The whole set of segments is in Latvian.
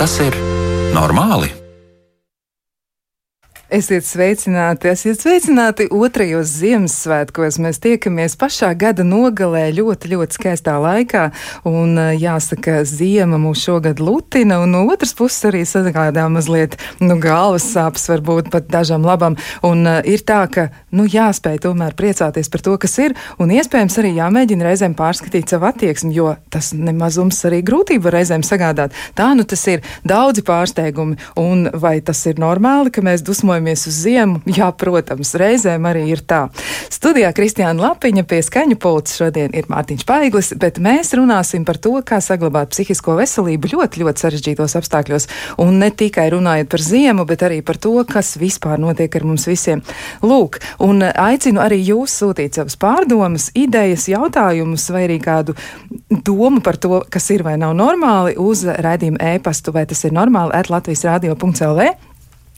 Vai tas ir normāli? Esiet sveicināti, esiet sveicināti otrajos Ziemassvētkos. Mēs tiekamies pašā gada nogalē ļoti, ļoti skaistā laikā. Un jāsaka, ziema mūs šogad lutina, un no otras puses arī sagādā mazliet nu, galvas sāpes, varbūt pat dažam labam. Un uh, ir tā, ka nu, jāspēj tomēr priecāties par to, kas ir, un iespējams arī jāmēģina reizēm pārskatīt savu attieksmi, jo tas nemazums arī grūtību reizēm sagādāt. Tā nu tas ir daudzi pārsteigumi, un vai tas ir normāli, ka mēs dusmojamies? Gatavojamies uz ziemu, jā, protams, reizēm arī ir tā. Studijā Kristiāna Lapiņa pie skaņu pults šodien ir Mārtiņš Paiglis, bet mēs runāsim par to, kā saglabāt psihisko veselību ļoti, ļoti sarežģītos apstākļos. Un ne tikai runājot par ziemu, bet arī par to, kas vispār notiek ar mums visiem. Lūk, un aicinu arī jūs sūtīt savas pārdomas, idejas, jautājumus vai arī kādu domu par to, kas ir vai nav normāli uz raidījumu e-pastu, vai tas ir normāli, at Latvijas radio.lv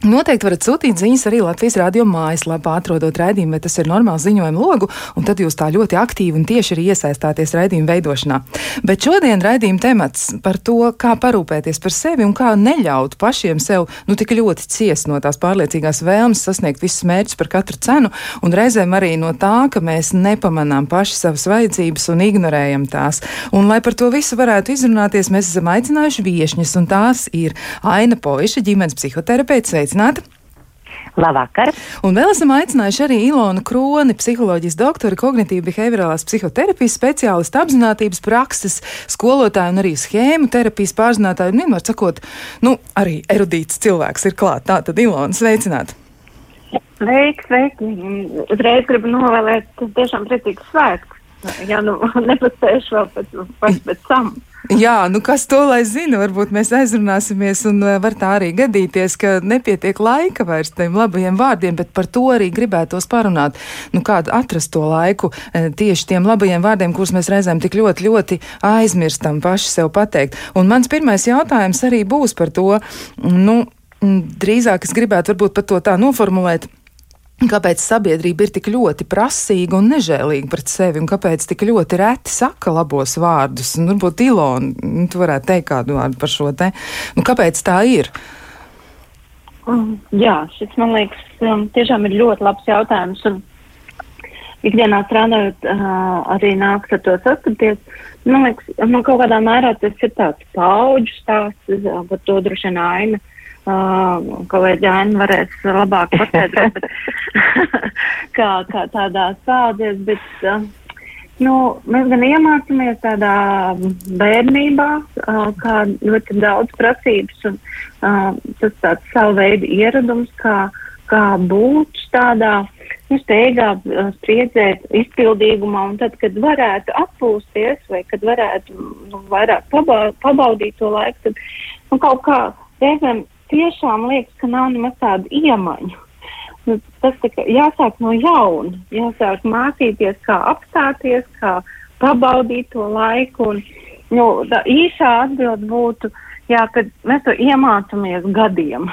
Noteikti varat sūtīt ziņas arī Latvijas radio mājaslapā, atrodot raidījumu, vai tas ir normāls ziņojuma logu, un tad jūs tā ļoti aktīvi un tieši arī iesaistāties raidījuma veidošanā. Bet šodien raidījuma temats par to, kā parūpēties par sevi un kā neļaut pašiem sev nu tik ļoti ciest no tās pārliecīgās vēlmes sasniegt visus mērķus par katru cenu, un reizēm arī no tā, ka mēs nepamanām paši savas vajadzības un ignorējam tās. Un, lai par to visu varētu izrunāties, mēs esam aicinājuši viešņas, un tās ir Aina Poiša, ģimenes psihoterapeits sveicināti! Labvakar! Un vēl esam aicinājuši arī Ilonu Kroni, psiholoģijas doktori, kognitīvi behaviorālās psihoterapijas speciālistu, apzinātības prakses skolotāju un arī schēmu terapijas pārzinātāju. Un vienmēr sakot, nu, arī erudīts cilvēks ir klāt. Tā tad Ilona sveicināti! Sveiki, sveiki! Uzreiz gribu novēlēt tiešām priecīgus svētkus. Ja nu nepaspēšu vēl pēc, pēc, pēc tam. Jā, nu kas to lai zina, varbūt mēs aizrunāsimies un eh, var tā arī gadīties, ka nepietiek laika vairs tiem labajiem vārdiem, bet par to arī gribētos parunāt. Nu, kādu atrast to laiku eh, tieši tiem labajiem vārdiem, kurus mēs reizēm tik ļoti, ļoti aizmirstam paši sev pateikt. Un mans pirmais jautājums arī būs par to, nu, drīzāk es gribētu varbūt pat to tā noformulēt Kāpēc sabiedrība ir tik ļoti prasīga un nežēlīga pret sevi, un kāpēc tik ļoti reti saka labos vārdus? Un, varbūt Ilona, nu, tu varētu teikt kādu vārdu par šo te. Nu, kāpēc tā ir? Um, jā, šis man liekas um, tiešām ir ļoti labs jautājums. Un ikdienā strādājot, uh, arī nāks ar to saskaties. Man liekas, man kaut kādā mērā tas ir tāds paudžu stāsts, uh, par to droši vien aina Uh, kolēģi Aina varēs labāk pateikt, kā, kā tādā stādies, bet uh, nu, mēs gan iemācāmies tādā bērnībā, uh, kā ļoti daudz prasības, un uh, tas tāds savu veidu ieradums, kā, kā būt tādā nu, steigā, spriedzē, izpildīgumā, un tad, kad varētu atpūsties, vai kad varētu nu, vairāk pabaudīt to laiku, tad nu, kaut kā reizēm tiešām liekas, ka nav nemaz tādu iemaņu. Nu, tas ir jāsāk no jauna, jāsāk mācīties, kā apstāties, kā pabaudīt to laiku. Un, nu, tā īsā atbild būtu, jā, kad mēs to iemācāmies gadiem.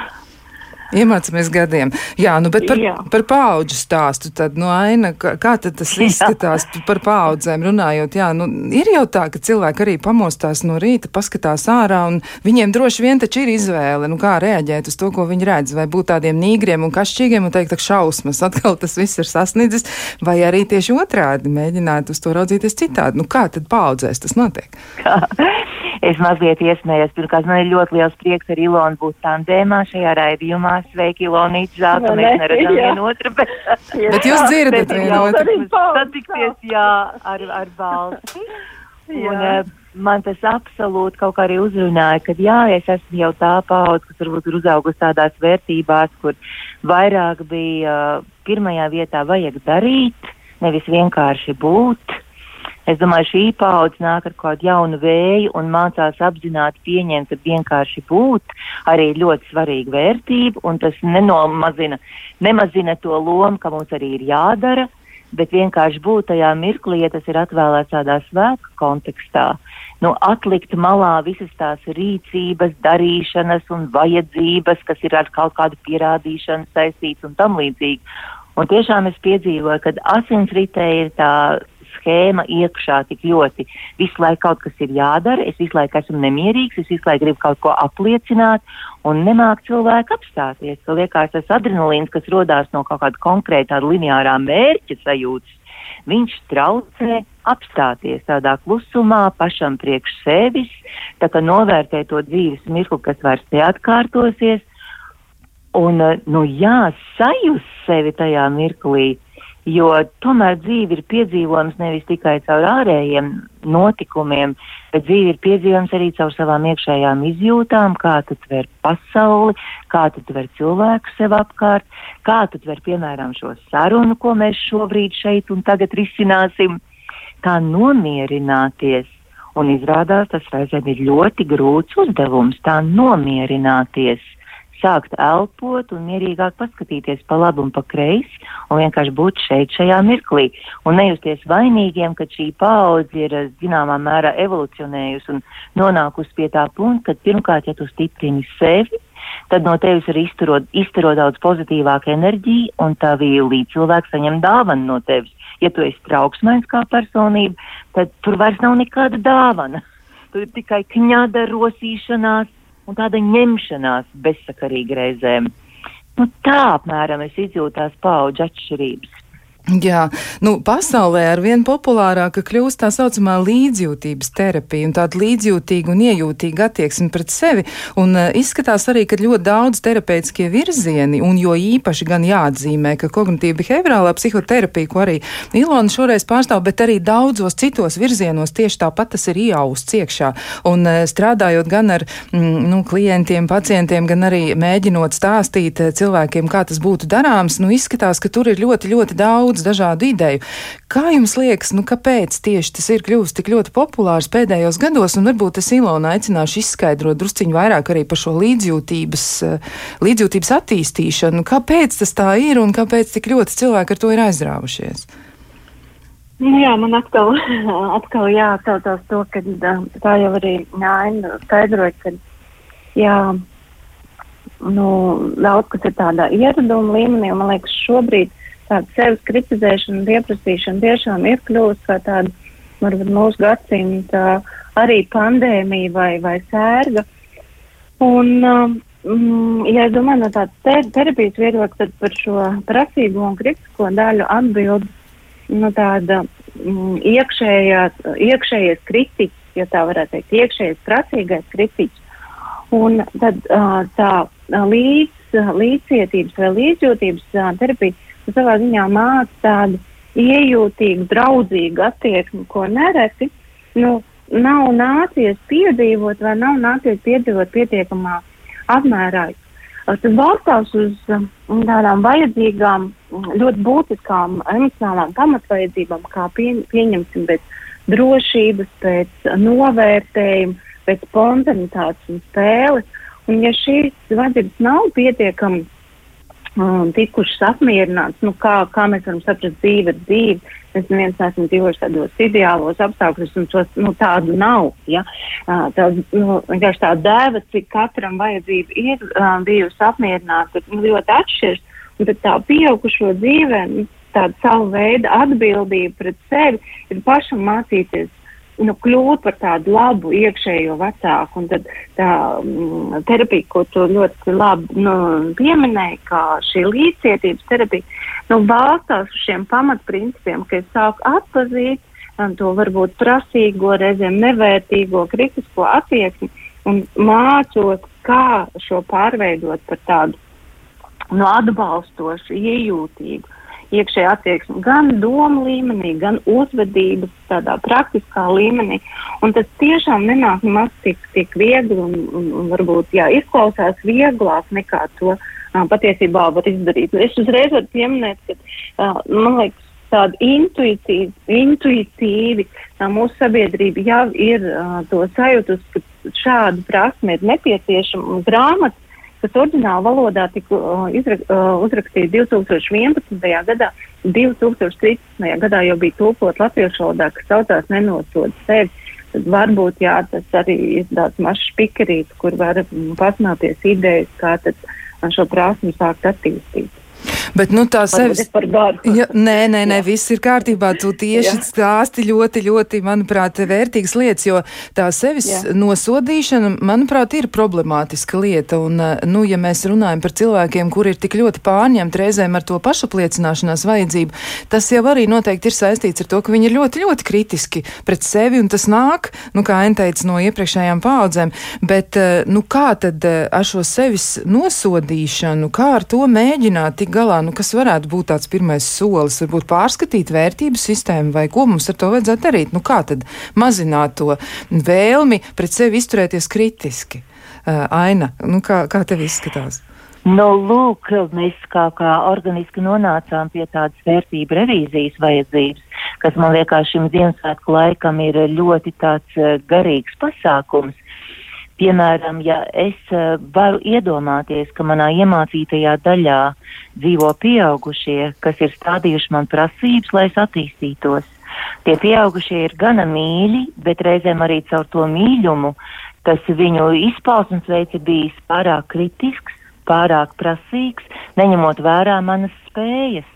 Iemācāmies gadiem. Jā, nu, bet par, Jā. par paudžu stāstu tad, nu, Aina, kā, kā tad tas izskatās Jā. par paudzēm runājot? Jā, nu, ir jau tā, ka cilvēki arī pamostās no rīta, paskatās ārā, un viņiem droši vien taču ir izvēle, nu, kā reaģēt uz to, ko viņi redz, vai būt tādiem nīgriem un kašķīgiem un teikt, ka šausmas, atkal tas viss ir sasniedzis, vai arī tieši otrādi mēģināt uz to raudzīties citādi. Nu, kā tad paudzēs tas notiek? Kā? Es mazliet iesmējos, pirmkārt, man ir ļoti liels prieks ar Ilonu būt tandēmā šajā raidījumā. Sveiki, Ilonīt, žēl, ka mēs neredzam vienu bet, bet jūs dzirdat vienu otru. Satikties, jā, ar, ar balsi. Un, uh, man tas absolūti kaut kā arī uzrunāja, ka jā, es esmu jau tā paudze, kas varbūt ir uzaugusi tādās vērtībās, kur vairāk bija uh, pirmajā vietā vajag darīt, nevis vienkārši būt. Es domāju, šī paudze nāk ar kādu jaunu vēju un mācās apzināti pieņemt, ka vienkārši būt arī ļoti svarīga vērtība, un tas nenomazina, nemazina to lomu, ka mums arī ir jādara, bet vienkārši būt tajā mirklī, ja tas ir atvēlēts tādā svētku kontekstā. Nu, atlikt malā visas tās rīcības, darīšanas un vajadzības, kas ir ar kaut kādu pierādīšanu saistīts un tam līdzīgi. Un tiešām es piedzīvoju, ka asinsritē ir tā schēma iekšā tik ļoti. Visu laiku kaut kas ir jādara, es visu laiku esmu nemierīgs, es visu laiku gribu kaut ko apliecināt un nemāk cilvēku apstāties. Ka liekas, tas adrenalīns, kas rodās no kaut kāda konkrētā lineārā mērķa sajūtas, viņš traucē apstāties tādā klusumā, pašam priekš sevis, tā kā novērtē to dzīves mirkli, kas vairs neatkārtosies. Un, nu, jā, sajust sevi tajā mirklī, jo tomēr dzīve ir piedzīvojums nevis tikai caur ārējiem notikumiem, bet dzīve ir piedzīvojums arī caur savām iekšējām izjūtām, kā tu tver pasauli, kā tu tver cilvēku sev apkārt, kā tu tver, piemēram, šo sarunu, ko mēs šobrīd šeit un tagad risināsim, kā nomierināties. Un izrādās, tas reizēm ir ļoti grūts uzdevums, tā nomierināties sākt elpot un mierīgāk paskatīties pa labu un pa kreisi un vienkārši būt šeit, šajā mirklī. Un nejusties vainīgiem, ka šī paudze ir zināmā mērā evolucionējusi un nonākusi pie tā punkta, ka pirmkārt, ja tu stiprini sevi, tad no tevis ir izturo, izturo daudz pozitīvāka enerģija un tavi līdzcilvēki saņem dāvanu no tevis. Ja tu esi trauksmēns kā personība, tad tur vairs nav nekāda dāvana. Tur ir tikai kņada rosīšanās, un tāda ņemšanās bezsakarīgi reizēm. Nu, tā apmēram es izjūtu tās paudžu atšķirības. Jā, nu, pasaulē ar vien populārāka kļūst tā saucamā līdzjūtības terapija un tāda līdzjūtīga un iejūtīga attieksme pret sevi. Un uh, izskatās arī, ka ļoti daudz terapeitiskie virzieni, un jo īpaši gan jāatzīmē, ka kognitīva behaviorālā psihoterapija, ko arī Ilona šoreiz pārstāv, bet arī daudzos citos virzienos tieši tāpat tas ir iausts iekšā. Un uh, strādājot gan ar mm, nu, klientiem, pacientiem, gan arī mēģinot stāstīt cilvēkiem, kā tas būtu darāms, nu, izskatās, ka tur ir ļoti, ļoti daudz daudz dažādu ideju. Kā jums liekas, nu, kāpēc tieši tas ir kļuvis tik ļoti populārs pēdējos gados, un varbūt es Ilona aicināšu izskaidrot drusciņu vairāk arī par šo līdzjūtības, eh, līdzjūtības attīstīšanu. Kāpēc tas tā ir un kāpēc tik ļoti cilvēki ar to ir aizrāvušies? Nu, jā, man atkal, atkal jāatcaucās to, ka tā jau arī Nāina skaidroja, ka jā, nu, daudz kas ir tādā ieraduma līmenī, man liekas, šobrīd tāda sevis kritizēšana, pieprasīšana tiešām ir kļuvusi kā tāda, varbūt mūsu gadsimta arī pandēmija vai, vai sērga. Un, um, ja es domāju no tādas ter terapijas viedokļa, tad par šo prasību un kritisko daļu atbild nu, tāda mm, iekšējā, iekšējais kritiķis, ja tā varētu teikt, iekšējais prasīgais kritiķis. Un tad uh, tā līdz, līdzcietības vai līdzjūtības uh, terapija savā ziņā māca tādu iejūtīgu, draudzīgu attieksmi, ko nereti nu, nav nācies piedzīvot vai nav nācies piedzīvot pietiekamā apmērā. Tas balstās uz um, tādām vajadzīgām, ļoti būtiskām emocionālām pamatvajadzībām, kā pie, pieņemsim pēc drošības, pēc novērtējuma, pēc spontanitātes un spēles. Un ja šīs vajadzības nav pietiekami um, tikušas apmierināts. Nu, kā, kā mēs varam saprast, dzīve ir dzīve. Mēs neviens neesam dzīvojuši tādos ideālos apstākļos, un tos, nu, tādu nav. Ja? Uh, tā, nu, tā dēva, cik katram vajadzība ir uh, bijusi apmierināta, nu, ļoti atšķiras. Un tad tā pieaugušo dzīvē, nu, tāda savu veidu atbildība pret sevi ir pašam mācīties nu, kļūt par tādu labu iekšējo vecāku. Un tad tā mm, terapija, ko tu ļoti labi nu, pieminēji, kā šī līdzcietības terapija, nu, balstās uz šiem pamatprincipiem, ka es sāku atpazīt um, to varbūt prasīgo, reizēm nevērtīgo, kritisko attieksmi un mācot, kā šo pārveidot par tādu nu, atbalstošu, iejūtīgu iekšējā attieksme gan domu līmenī, gan uzvedības tādā praktiskā līmenī. Un tas tiešām nenāk maz tik, tik viegli un, un, un varbūt jā, izklausās vieglāk nekā to uh, patiesībā var izdarīt. Es uzreiz varu pieminēt, ka uh, man liekas, tāda intuitīvi, intuitīvi tā mūsu sabiedrība jau ir uh, to sajūtus, ka šāda prasme ir nepieciešama. Grāmata kas oriģināla valodā tika uh, izra, uh, uzrakstīta 2011. gadā. 2013. gadā jau bija tulkot latviešu valodā, kas saucās Nenosod sevi. Tad varbūt jā, tas arī ir tāds mazs spikerīts, kur var pasmēties idejas, kā tad šo prasmu sākt attīstīt. Bet, nu, tā sevis... Ja, nē, nē, nē, viss ir kārtībā. Tu tieši Jā. stāsti ļoti, ļoti, manuprāt, vērtīgas lietas, jo tā sevis Jā. nosodīšana, manuprāt, ir problemātiska lieta. Un, nu, ja mēs runājam par cilvēkiem, kuri ir tik ļoti pārņemti reizēm ar to pašapliecināšanās vajadzību, tas jau arī noteikti ir saistīts ar to, ka viņi ir ļoti, ļoti kritiski pret sevi, un tas nāk, nu, kā Aina teica, no iepriekšējām paudzēm. Bet, nu, kā tad ar šo sevis nosodīšanu, kā ar to mēģināt tikt galā? Nu, kas varētu būt tāds pirmais solis? Varbūt pārskatīt vērtību sistēmu vai ko mums ar to vajadzētu darīt? Nu, kā tad mazināt to vēlmi pret sevi izturēties kritiski? Uh, Aina, nu, kā, kā tev izskatās? Nu, lūk, mēs kā, kā organiski nonācām pie tādas vērtību revīzijas vajadzības, kas man liekas šim Ziemassvētku laikam ir ļoti tāds uh, garīgs pasākums. Piemēram, ja es uh, varu iedomāties, ka manā iemācītajā daļā dzīvo pieaugušie, kas ir stādījuši man prasības, lai es attīstītos. Tie pieaugušie ir gana mīļi, bet reizēm arī caur to mīļumu tas viņu izpausmes veids ir bijis pārāk kritisks, pārāk prasīgs, neņemot vērā manas spējas.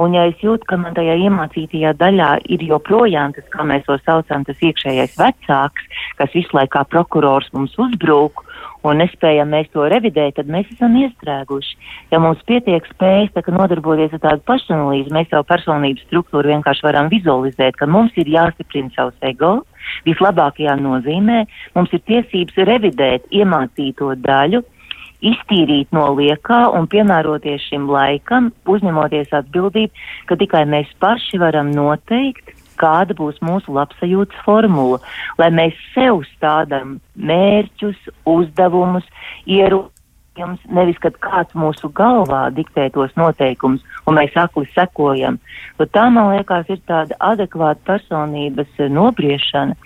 Un ja es jūtu, ka man tajā iemācītajā daļā ir joprojām tas, kā mēs to saucam, tas iekšējais vecāks, kas visu laiku kā prokurors mums uzbrūk un nespējam mēs to revidēt, tad mēs esam iestrēguši. Ja mums pietiek spējas nodarboties ar tādu pašanalīzi, mēs savu personības struktūru vienkārši varam vizualizēt, ka mums ir jāstiprina savs ego. Vislabākajā nozīmē mums ir tiesības revidēt iemācīto daļu, iztīrīt no liekā un piemēroties šim laikam, uzņemoties atbildību, ka tikai mēs paši varam noteikt, kāda būs mūsu labsajūtas formula, lai mēs sev stādām mērķus, uzdevumus, ierosinājumus, nevis kad kāds mūsu galvā diktē tos noteikumus un mēs akli sekojam. Bet tā, man liekas, ir tāda adekvāta personības nobriešana,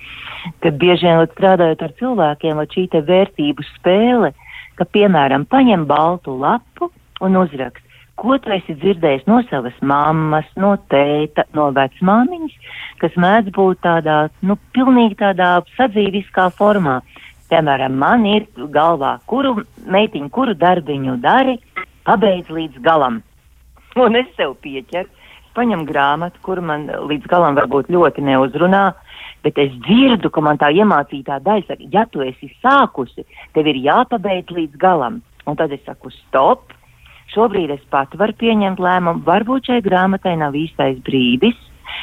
ka bieži vien strādājot ar cilvēkiem, šī vērtību spēle ka, piemēram, paņem baltu lapu un uzrakst, ko tu esi dzirdējis no savas mammas, no tēta, no vecmāmiņas, kas mēdz būt tādā, nu, pilnīgi tādā sadzīviskā formā. Piemēram, man ir galvā, kuru meitiņu, kuru darbiņu dari, pabeidz līdz galam. Un es sev pieķeru, paņem grāmatu, kur man līdz galam varbūt ļoti neuzrunā, bet es dzirdu, ka man tā iemācītā daļa saka, ja tu esi sākusi, tev ir jāpabeidz līdz galam. Un tad es saku, stop, šobrīd es pat varu pieņemt lēmumu, varbūt šai grāmatai nav īstais brīdis,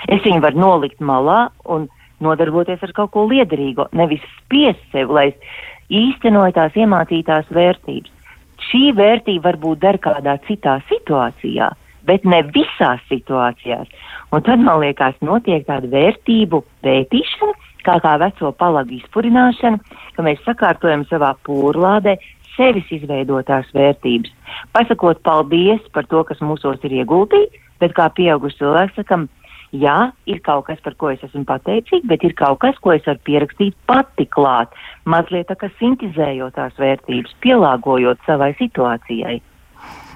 es viņu varu nolikt malā un nodarboties ar kaut ko liederīgu, nevis spiest sev, lai es īstenoju tās iemācītās vērtības. Šī vērtība varbūt der kādā citā situācijā, bet ne visās situācijās. Un tad, man liekas, notiek tāda vērtību pētīšana, kā kā veco palagu izpurināšana, ka mēs sakārtojam savā pūrlādē sevis izveidotās vērtības. Pasakot paldies par to, kas mūsos ir ieguldīts, bet kā pieauguši cilvēki sakam, jā, ir kaut kas, par ko es esmu pateicīga, bet ir kaut kas, ko es varu pierakstīt pati klāt, mazliet tā kā sintizējot tās vērtības, pielāgojot savai situācijai.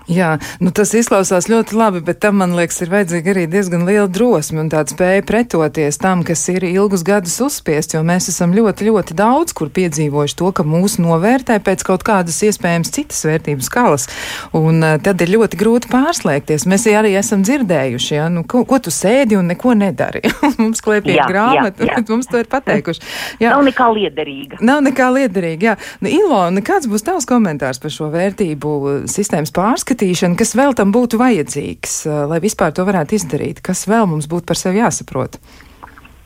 Jā, nu tas izklausās ļoti labi, bet tam, man liekas, ir vajadzīga arī diezgan liela drosme un tāda spēja pretoties tam, kas ir ilgus gadus uzspiest, jo mēs esam ļoti, ļoti daudz kur piedzīvojuši to, ka mūs novērtē pēc kaut kādas iespējams citas vērtības skalas, un uh, tad ir ļoti grūti pārslēgties. Mēs arī esam dzirdējuši, ja, nu, ko, ko tu sēdi un neko nedari. mums klēpīja grāmata, bet mums to ir pateikuši. Jā. Nav nekā liederīga. Nav nekā liederīga, jā. Nu, Ilona, kāds būs tavs komentārs par šo vērtību sistēmas pārskatu? Izskatīšana, kas vēl tam būtu vajadzīgs, lai vispār to varētu izdarīt? Kas vēl mums būtu par sevi jāsaprot?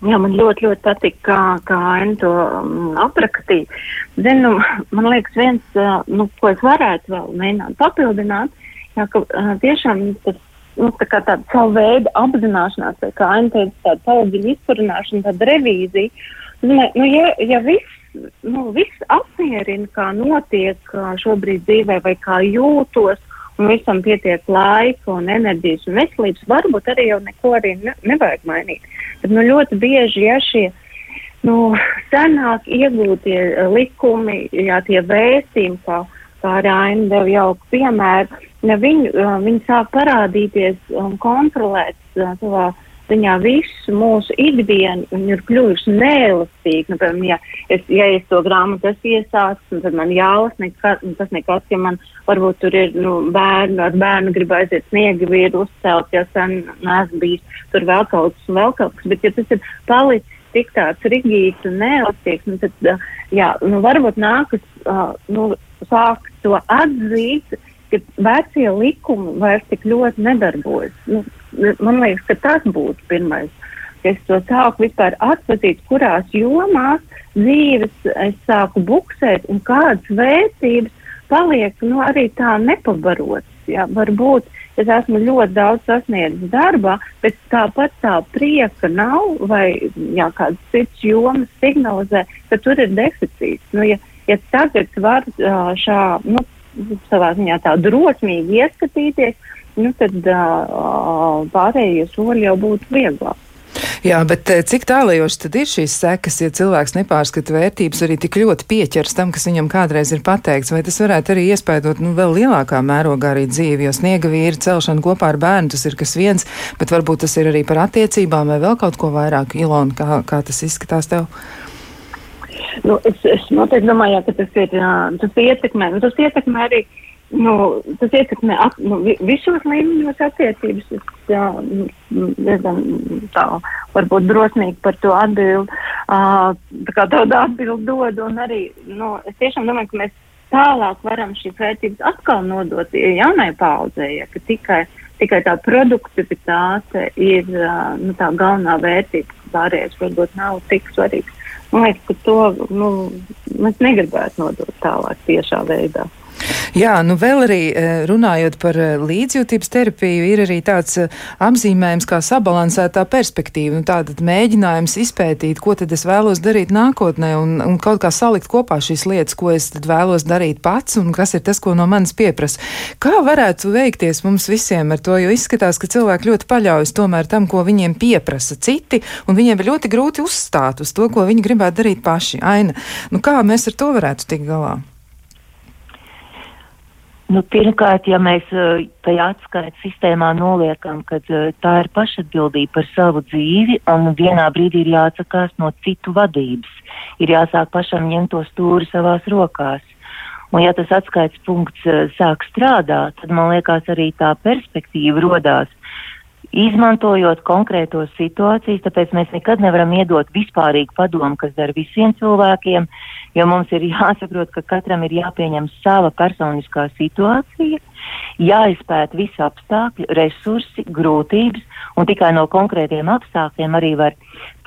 Jā, man ļoti, ļoti patīk, kā, kā Aina to um, aprakstīja. Zinu, man liekas, viens, uh, nu, ko es varētu vēl mēģināt papildināt, jā, ka uh, tiešām tas, nu, tā kā tāda savu veidu apzināšanās, vai kā Aina teica, tāda pauģiņa izpurināšana, tāda revīzija. Nu, ja, ja viss, nu, viss apmierina, kā notiek uh, šobrīd dzīvē, vai kā jūtos, un visam pietiek laika un enerģijas un veselības, varbūt arī jau neko arī ne, nevajag mainīt. Bet nu, ļoti bieži, ja šie nu, senāk iegūtie uh, likumi, ja tie vēstījumi, kā, kā Raina deva jauku piemēru, viņi, uh, viņi sāk parādīties un kontrolēt uh, savā ziņā visu mūsu ikdienu ir kļuvusi neelastīga. Nu, piemēram, ja es, ja es to grāmatu esmu iesācis, tad man jālasa, tas nekas, ja man varbūt tur ir nu, bērni, ar bērnu grib aiziet sniega vīru uzcelt, ja sen neesmu bijis tur vēl kaut kas, vēl kaut kas, bet ja tas ir palicis tik tāds rigīts un neelastīgs, nu, tad, jā, nu, varbūt nākas, uh, nu, sākt to atzīt, ka vecie likumi vairs tik ļoti nedarbojas. Nu, man liekas, ka tas būtu pirmais. Es to sāku vispār atpazīt, kurās jomās dzīves es sāku buksēt un kādas vērtības paliek nu, arī tā nepabarotas. Ja? Varbūt es esmu ļoti daudz sasniedzis darbā, bet tāpat tā prieka nav vai jā, kādas citas jomas signalizē, ka tur ir deficīts. Nu, ja, ja tagad var šā, nu, savā ziņā tā drosmīgi ieskatīties, nu, tad uh, pārējie soļi jau būtu vieglāk. Jā, bet cik tālajoši tad ir šīs sekas, ja cilvēks nepārskata vērtības arī tik ļoti pieķers tam, kas viņam kādreiz ir pateikts, vai tas varētu arī iespaidot nu, vēl lielākā mērogā arī dzīvi, jo sniega vīri celšana kopā ar bērnu tas ir kas viens, bet varbūt tas ir arī par attiecībām vai vēl kaut ko vairāk. Ilona, kā, kā tas izskatās tev? Nu, es, es noteikti domāju, ka tas, ir, tas ietekmē, nu, tas ietekmē arī. Nu, tas ietekmē at, nu, visos līmeņos attiecības. Es jā, diezgan tā, varbūt drosmīgi par to atbildi. Uh, tā kā tādu atbildi dod, un arī, nu, es tiešām domāju, ka mēs tālāk varam šīs vērtības atkal nodot jaunai paudzei, ja, ka tikai, tikai tā produktivitāte ir uh, nu, tā galvenā vērtība, pārējais varbūt nav tik svarīgs. Man liekas, ka to nu, mēs negribētu nodot tālāk tiešā veidā. Jā, nu vēl arī e, runājot par e, līdzjūtības terapiju, ir arī tāds e, apzīmējums kā sabalansētā perspektīva. Nu, tātad mēģinājums izpētīt, ko tad es vēlos darīt nākotnē un, un kaut kā salikt kopā šīs lietas, ko es tad vēlos darīt pats un kas ir tas, ko no manis pieprasa. Kā varētu veikties mums visiem ar to, jo izskatās, ka cilvēki ļoti paļaujas tomēr tam, ko viņiem pieprasa citi, un viņiem ir ļoti grūti uzstāt uz to, ko viņi gribētu darīt paši. Aina, nu kā mēs ar to varētu tikt galā? Nu, pirmkārt, ja mēs uh, tajā atskaites sistēmā noliekam, ka uh, tā ir pašatbildība par savu dzīvi un vienā brīdī ir jāatsakās no citu vadības, ir jāsāk pašam ņemt to stūri savās rokās. Un ja tas atskaites punkts uh, sāk strādāt, tad man liekas arī tā perspektīva rodās izmantojot konkrētos situācijas, tāpēc mēs nekad nevaram iedot vispārīgu padomu, kas der visiem cilvēkiem, jo mums ir jāsaprot, ka katram ir jāpieņem sava personiskā situācija, jāizpēt visi apstākļi, resursi, grūtības, un tikai no konkrētiem apstākļiem arī var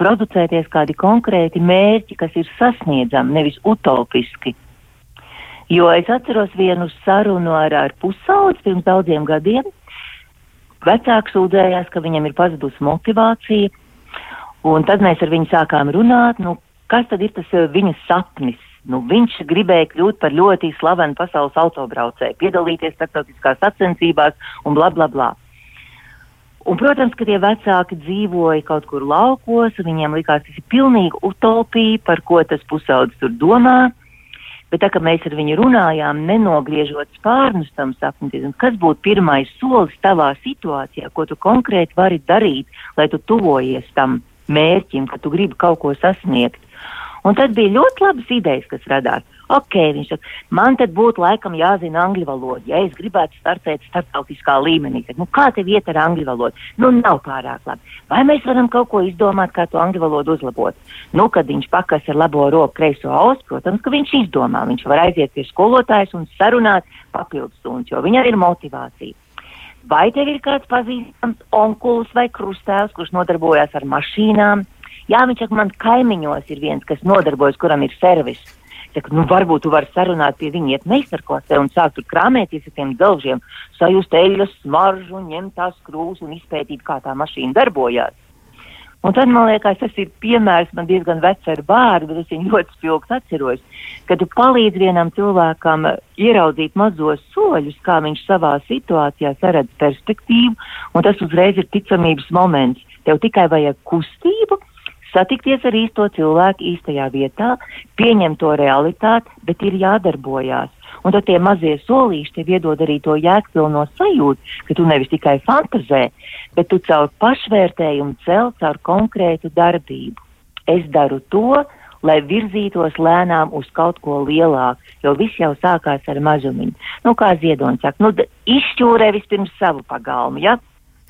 producēties kādi konkrēti mērķi, kas ir sasniedzami, nevis utopiski. Jo es atceros vienu sarunu ar, ar pusaudzi pirms daudziem gadiem, Vecāks sūdzējās, ka viņam ir pazudusi motivācija, un tad mēs ar viņu sākām runāt, nu, kas tad ir tas eh, viņa sapnis. Nu, viņš gribēja kļūt par ļoti slavenu pasaules autobraucēju, piedalīties starptautiskās sacensībās un bla bla bla. Un, protams, ka tie vecāki dzīvoja kaut kur laukos, viņiem likās, tas ir pilnīgi utopija, par ko tas pusaudzis tur domā. Bet tā kā mēs ar viņu runājām, nenogriežot spārnus tam sapnim, kas būtu pirmais solis tavā situācijā, ko tu konkrēti vari darīt, lai tu tuvojies tam mērķim, ka tu gribi kaut ko sasniegt. Un tad bija ļoti labas idejas, kas radās. Ok, viņš saka, man tad būtu laikam jāzina angļu valoda, ja es gribētu startēt starptautiskā līmenī. Tad, nu, kā tev iet ar angļu valodu? Nu, nav pārāk labi. Vai mēs varam kaut ko izdomāt, kā to angļu valodu uzlabot? Nu, kad viņš pakas ar labo roku kreiso ausu, protams, ka viņš izdomā. Viņš var aiziet pie skolotājas un sarunāt papildus stundas, jo viņam ir motivācija. Vai tev ir kāds pazīstams onkulis vai krustēvs, kurš nodarbojas ar mašīnām? Jā, viņš saka, man kaimiņos ir viens, kas nodarbojas, kuram ir servis. Saka, nu, varbūt tu vari sarunāt pie viņa, iet meistarklasē un sākt tur krāmēties ar tiem delžiem, sajust eļļas smaržu, ņemt tās krūs un izpētīt, kā tā mašīna darbojās. Un tad man liekas, tas ir piemērs man diezgan vecs ar bērnu, bet es viņu ļoti spilgti atceros, kad tu palīdz vienam cilvēkam ieraudzīt mazos soļus, kā viņš savā situācijā saredz perspektīvu, un tas uzreiz ir ticamības moments. Tev tikai vajag kustību, satikties ar īsto cilvēku īstajā vietā, pieņemt to realitāti, bet ir jādarbojās. Un tad tie mazie solīši tev iedod arī to jēgpilno sajūtu, ka tu nevis tikai fantazē, bet tu caur pašvērtējumu cel caur konkrētu darbību. Es daru to, lai virzītos lēnām uz kaut ko lielāku, jo viss jau sākās ar mazumiņu. Nu, kā Ziedonis saka, nu, izšķūrē vispirms savu pagalmu, ja?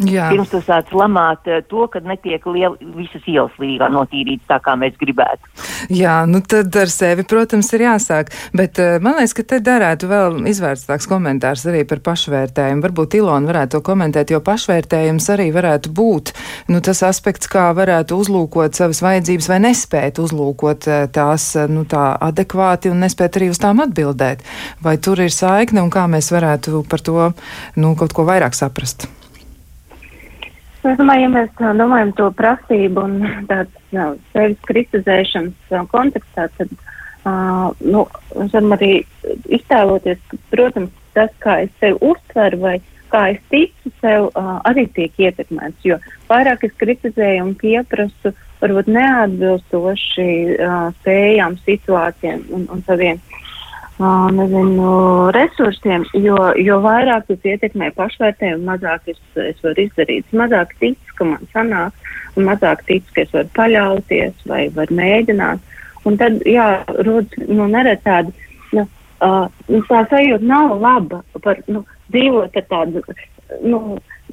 Jā. Pirms tu sāc lamāt uh, to, ka netiek liel, visas ielas līgā notīrītas tā, kā mēs gribētu. Jā, nu tad ar sevi, protams, ir jāsāk. Bet uh, man liekas, ka te darētu vēl izvērstāks komentārs arī par pašvērtējumu. Varbūt Ilona varētu to komentēt, jo pašvērtējums arī varētu būt nu, tas aspekts, kā varētu uzlūkot savas vajadzības vai nespēt uzlūkot uh, tās nu, tā adekvāti un nespēt arī uz tām atbildēt. Vai tur ir saikne un kā mēs varētu par to nu, kaut ko vairāk saprast? Es domāju, ja mēs domājam to prasību un tāds jā, sevis kritizēšanas kontekstā, tad uh, nu, varam arī iztēloties, ka, protams, tas, kā es sevi uztveru vai kā es ticu sev, uh, arī tiek ietekmēts. Jo vairāk es kritizēju un pieprasu varbūt neatbilstoši uh, spējām, situācijām un, un saviem uh, nezinu, resursiem, jo, jo vairāk tas ietekmē pašvērtējumu, mazāk es, es varu izdarīt, mazāk tic, ka man sanāk, un mazāk tic, ka es varu paļauties vai varu mēģināt. Un tad, jā, rodas, nu, neredz tādi, nu, uh, tā sajūta nav laba par, nu, dzīvot ar tādu, nu,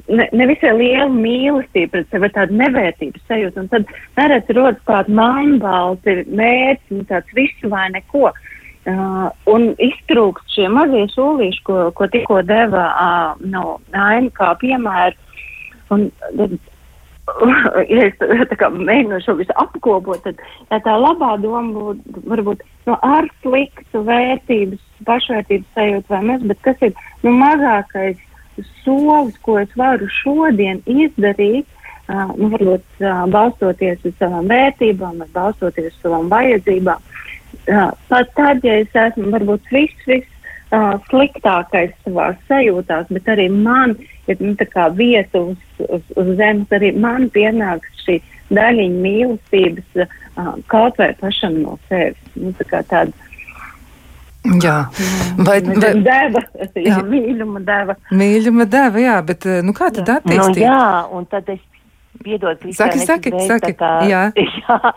ne, nevisai lielu mīlestību pret sevi, tādu nevērtības sajūtu. Un tad neredz rodas tāda manbalti mērķi, nu, tāds visu vai neko. Uh, Uh, un iztrūkst šie mazie solīši, ko, ko tikko deva uh, no Aina kā piemēru. Un, tad, ja es mēģinu šo visu apkopot, tad ja tā labā doma būtu varbūt no ar sliktu vērtības, pašvērtības sajūtu vai mēs, bet kas ir nu, mazākais solis, ko es varu šodien izdarīt, uh, nu, varbūt uh, balstoties uz savām vērtībām, balstoties uz savām vajadzībām pat tad, ja es esmu varbūt viss, viss uh, sliktākais savā sajūtās, bet arī man ir nu, vieta uz, uz, uz zemes, arī man pienāks šī daļiņa mīlestības uh, kaut vai pašam no sevis. Nu, tā tāda, Jā, vai tā ir deva? Jā, mīļuma deva. Mīļuma deva, jā, bet nu, kā tad attīstīt? Nu, jā, un tad es Piedod, Kristā, saki, saki, saki. Kā, jā. jā,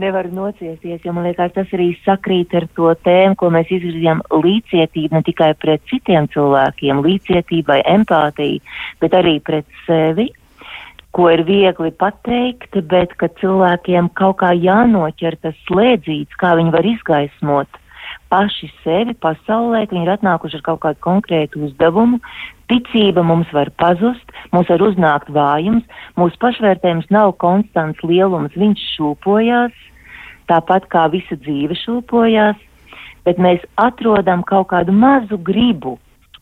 nevaru nociesties, jo man liekas, tas arī sakrīt ar to tēmu, ko mēs izvirzījām līdzcietību ne tikai pret citiem cilvēkiem, līdzcietību vai empātiju, bet arī pret sevi, ko ir viegli pateikt, bet ka cilvēkiem kaut kā jānoķer tas slēdzīts, kā viņi var izgaismot paši sevi pasaulē, ka viņi ir atnākuši ar kaut kādu konkrētu uzdevumu. Ticība mums var pazust, mums var uznākt vājums, mūsu pašvērtējums nav konstants lielums, viņš šūpojās, tāpat kā visa dzīve šūpojās, bet mēs atrodam kaut kādu mazu gribu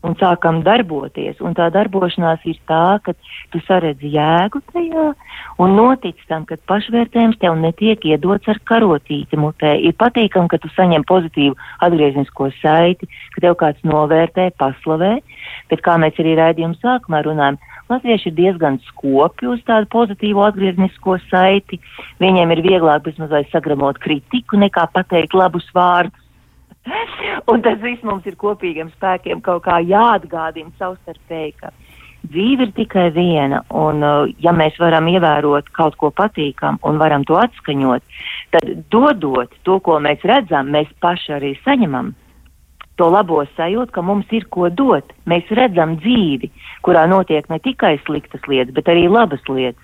un sākam darboties. Un tā darbošanās ir tā, ka tu saredzi jēgu tajā un notic tam, ka pašvērtējums tev netiek iedots ar karotīti mutē. Ir patīkami, ka tu saņem pozitīvu atgrieznisko saiti, ka tev kāds novērtē, paslavē, bet kā mēs arī raidījuma sākumā runājam, Latvieši ir diezgan skopi uz tādu pozitīvu atgrieznisko saiti. Viņiem ir vieglāk bezmazliet sagramot kritiku nekā pateikt labus vārdus Un tas viss mums ir kopīgiem spēkiem kaut kā jāatgādina savstarpēji, ka dzīve ir tikai viena, un uh, ja mēs varam ievērot kaut ko patīkam un varam to atskaņot, tad dodot to, ko mēs redzam, mēs paši arī saņemam. To labo sajūtu, ka mums ir ko dot. Mēs redzam dzīvi, kurā notiek ne tikai sliktas lietas, bet arī labas lietas.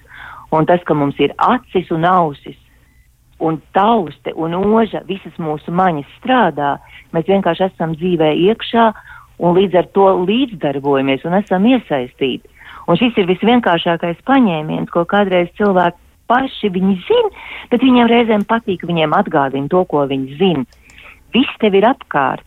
Un tas, ka mums ir acis un ausis, un tauste un oža, visas mūsu maņas strādā, mēs vienkārši esam dzīvē iekšā un līdz ar to līdzdarbojamies un esam iesaistīti. Un šis ir visvienkāršākais paņēmiens, ko kādreiz cilvēki paši viņi zina, bet viņiem reizēm patīk, viņiem atgādina to, ko viņi zina. Viss tev ir apkārt,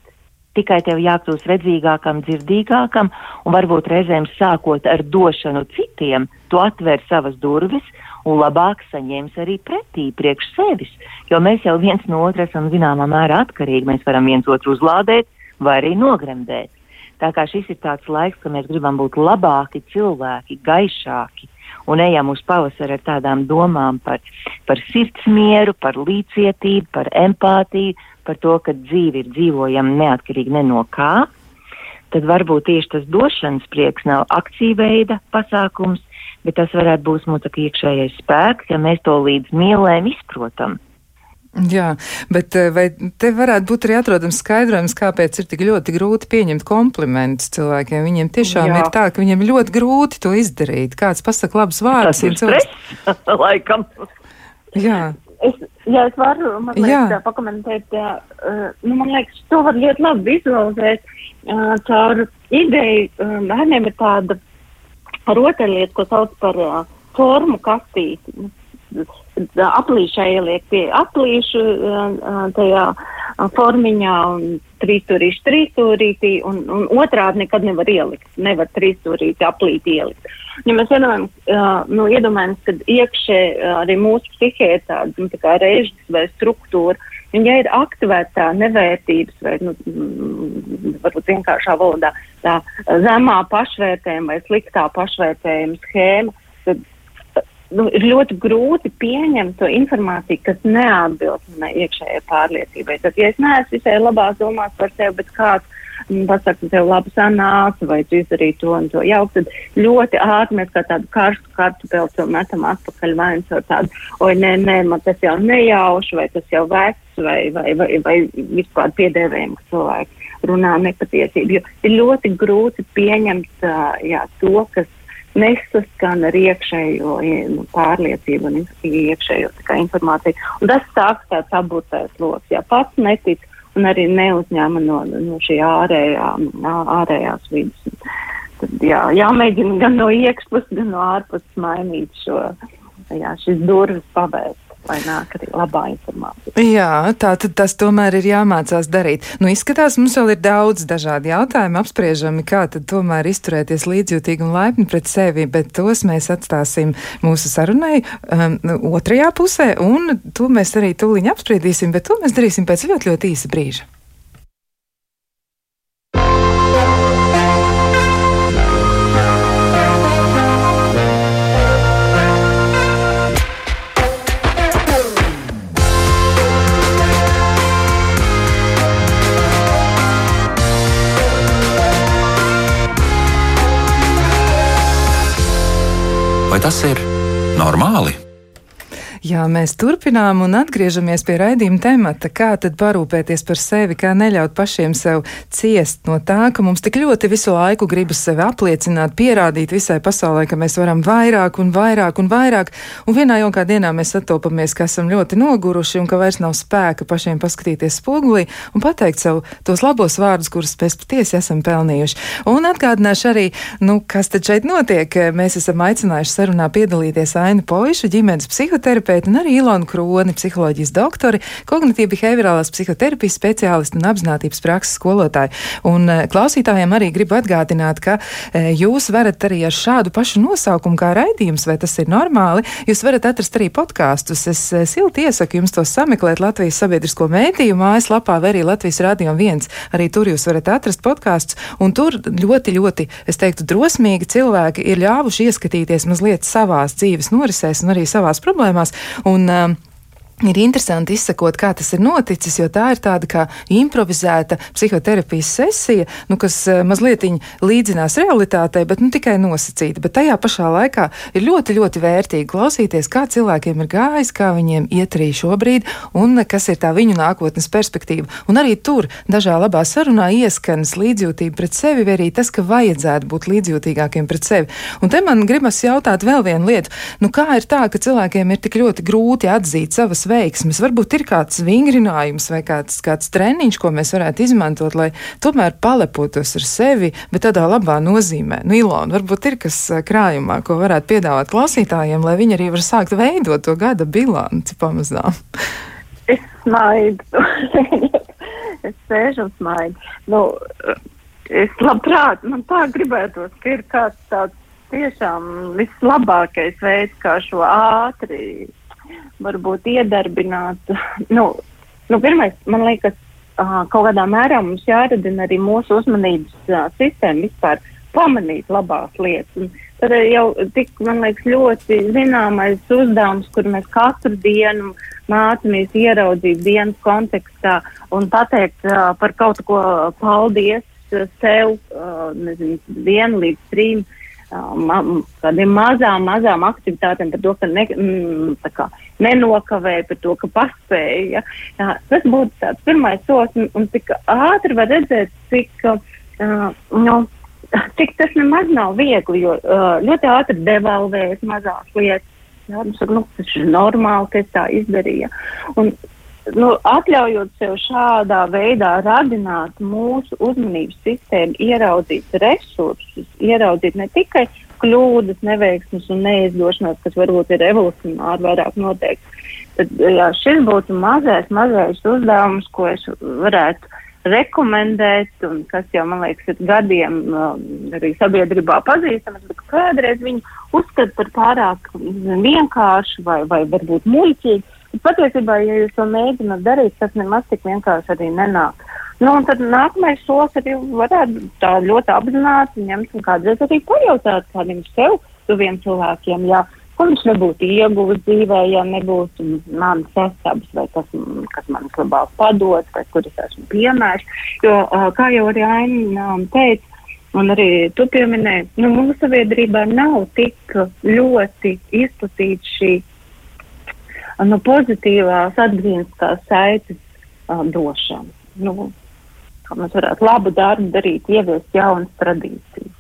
tikai tev jākļūst redzīgākam, dzirdīgākam, un varbūt reizēm sākot ar došanu citiem, tu atver savas durvis un labāk saņems arī pretī priekš sevis, jo mēs jau viens no otra esam zināmā mērā atkarīgi, mēs varam viens otru uzlādēt vai arī nogremdēt. Tā kā šis ir tāds laiks, ka mēs gribam būt labāki cilvēki, gaišāki un ejam uz pavasaru ar tādām domām par, par sirdsmieru, par līdzcietību, par empātiju, par to, ka dzīve ir dzīvojama neatkarīgi ne no kā, tad varbūt tieši tas došanas prieks nav akciju veida pasākums, bet tas varētu būt mūsu iekšējais spēks, ja mēs to līdz mielēm izprotam. Jā, bet eh, vai te varētu būt arī atrodams skaidrojums, kāpēc ir tik ļoti grūti pieņemt komplimentus cilvēkiem? Viņiem tiešām Jā. ir tā, ka viņiem ļoti grūti to izdarīt. Kāds pasaka labus vārdus? Tas ir stress, laikam. Jā. Es, ja es varu, man liekas, pakomentēt, tā, uh, nu, man liekas, to var ļoti labi vizualizēt caur ideju. Bērniem ir tāda rotaļlieta, ko sauc par formu kastīti aplīšai ieliek pie aplīšu tajā formiņā un trīsstūrīši trīsstūrītī un, un otrādi nekad nevar ielikt. Nevar trīsstūrīti aplīti ielikt. Ja mēs iedomājam, nu, iedomājamies, ka iekšē arī mūsu psihē tāda, nu, tā režģis vai struktūra, un ja ir aktivēta tā nevērtības vai, nu, varbūt vienkāršā valodā, tā zemā pašvērtējuma vai sliktā pašvērtējuma schēma, tad nu, ir ļoti grūti pieņemt to informāciju, kas neatbilst manai iekšējai pārliecībai. Tad, ja es neesmu visai labās domās par sevi, bet kāds mm, pasaka, ka tev labi sanāca, vai tu izdarīji to un to jauku, tad ļoti ātri mēs kā tādu karstu kartupeli to metam atpakaļ vai nu ar tādu, oi, nē, nē, man tas jau nejauši, vai tas jau vecs, vai, vai, vai, vai vispār piedēvējumi, ka cilvēki runā nepatiesību. Jo ir ļoti grūti pieņemt jā, to, kas nesaskan ar iekšējo nu, pārliecību un iekšējo informāciju. Un tas sāks tāds aburtais lokus. Ja pats netic un arī neuzņēma no, no šī ārējā, ārējās vidas. Tad jā, jāmēģina gan no iekšpuses, gan no ārpuses mainīt šo, jā, šis durvis pavērt lai nāk arī labā informācija. Jā, tā tad tas tomēr ir jāmācās darīt. Nu, izskatās, mums vēl ir daudz dažādi jautājumi apspriežami, kā tad tomēr izturēties līdzjūtīgi un laipni pret sevi, bet tos mēs atstāsim mūsu sarunai um, otrajā pusē, un to mēs arī tūliņ apspriedīsim, bet to mēs darīsim pēc ļoti, ļoti īsa brīža. Vai tas ir normāli? Jā, mēs turpinām un atgriežamies pie raidījuma temata, kā tad parūpēties par sevi, kā neļaut pašiem sev ciest no tā, ka mums tik ļoti visu laiku gribas sevi apliecināt, pierādīt visai pasaulē, ka mēs varam vairāk un vairāk un vairāk, un vienā jaukā dienā mēs satopamies, ka esam ļoti noguruši un ka vairs nav spēka pašiem paskatīties spogulī un pateikt sev tos labos vārdus, kurus mēs patiesi esam pelnījuši. Un atgādināšu arī, nu, kas tad šeit notiek. Mēs esam aicinājuši sarunā piedalīties Ainu Poišu, ģimenes psihoterapeita psihoterapeiti un arī Ilona Kroni, psiholoģijas doktori, kognitīvi behaviorālās psihoterapijas speciālisti un apzinātības prakses skolotāji. Un eh, klausītājiem arī gribu atgādināt, ka eh, jūs varat arī ar šādu pašu nosaukumu kā raidījums, vai tas ir normāli, jūs varat atrast arī podkāstus. Es eh, silti iesaku jums tos sameklēt Latvijas sabiedrisko mēdīju mājaslapā vai arī Latvijas radio viens. Arī tur jūs varat atrast podkāstus, un tur ļoti, ļoti, es teiktu, drosmīgi cilvēki ir ļāvuši ieskatīties mazliet savās dzīves norisēs un arī savās problēmās. Un, um, Ir interesanti izsakot, kā tas ir noticis, jo tā ir tāda kā improvizēta psihoterapijas sesija, nu, kas uh, mazliet līdzinās realitātei, bet nu, tikai nosacīta. Bet tajā pašā laikā ir ļoti, ļoti vērtīgi klausīties, kā cilvēkiem ir gājis, kā viņiem iet arī šobrīd, un kas ir tā viņu nākotnes perspektīva. Un arī tur dažā labā sarunā ieskanas līdzjūtība pret sevi, vai arī tas, ka vajadzētu būt līdzjūtīgākiem pret sevi. Un te man gribas jautāt vēl vienu lietu. Nu, kā ir tā, ka cilvēkiem ir tik ļoti grūti atzīt savas veiksmes. Varbūt ir kāds vingrinājums vai kāds, kāds treniņš, ko mēs varētu izmantot, lai tomēr palepotos ar sevi, bet tādā labā nozīmē. Nu, Ilona, varbūt ir kas krājumā, ko varētu piedāvāt klausītājiem, lai viņi arī var sākt veidot to gada bilanci pamazām. Es smaidu. es sēžu un smaidu. Nu, es labprāt, man tā gribētos, ka ir kāds tāds tiešām vislabākais veids, kā šo ātri varbūt iedarbināt. Nu, nu, pirmais, man liekas, uh, kaut kādā mērā mums jāradina arī mūsu uzmanības uh, sistēma vispār pamanīt labās lietas. Un tad jau tik, man liekas, ļoti zināmais uzdevums, kur mēs katru dienu mācāmies ieraudzīt dienas kontekstā un pateikt uh, par kaut ko paldies sev, uh, nezinu, vienu līdz trim. Uh, ma tādiem mazām, mazām aktivitātēm, par to, ka ne, mm, kā, nenokavēja, par to, ka paspēja. Jā, tas būtu tāds pirmais solis, un, un tik ātri var redzēt, cik, uh, nu, cik tas nemaz nav viegli, jo uh, ļoti ātri devalvējas mazās lietas. Jā, nu, saka, nu, tas ir normāli, ka es tā izdarīju. Un, nu, atļaujot sev šādā veidā radināt mūsu uzmanības sistēmu, ieraudzīt resursus, ieraudzīt ne tikai kļūdas, neveiksmes un neizdošanās, kas varbūt ir evolucionāri vairāk noteikti. Tad jā, šis būtu mazais, mazais uzdevums, ko es varētu rekomendēt, un kas jau, man liekas, ir gadiem um, arī sabiedrībā pazīstams, bet kādreiz viņi uzskata par pārāk vienkāršu vai, vai varbūt muļķīgu patiesībā, ja jūs to mēģināt darīt, tas nemaz tik vienkārši arī nenāk. Nu, un tad nākamais solis arī varētu tā ļoti apzināti ņemt un kādreiz arī pajautāt kādiem sev tuviem cilvēkiem, jā, ko viņš nebūtu ieguvis dzīvē, ja nebūtu manas sastāvs vai kas, kas man labāk padod, vai kur es esmu piemērs. Jo, kā jau arī Aina teica, un arī tu pieminēji, nu, mūsu sabiedrībā nav tik ļoti izplatīta šī nu, pozitīvās atgriezniskās saites uh, došana. Nu, kā mēs varētu labu darbu darīt, ieviest jaunas tradīcijas.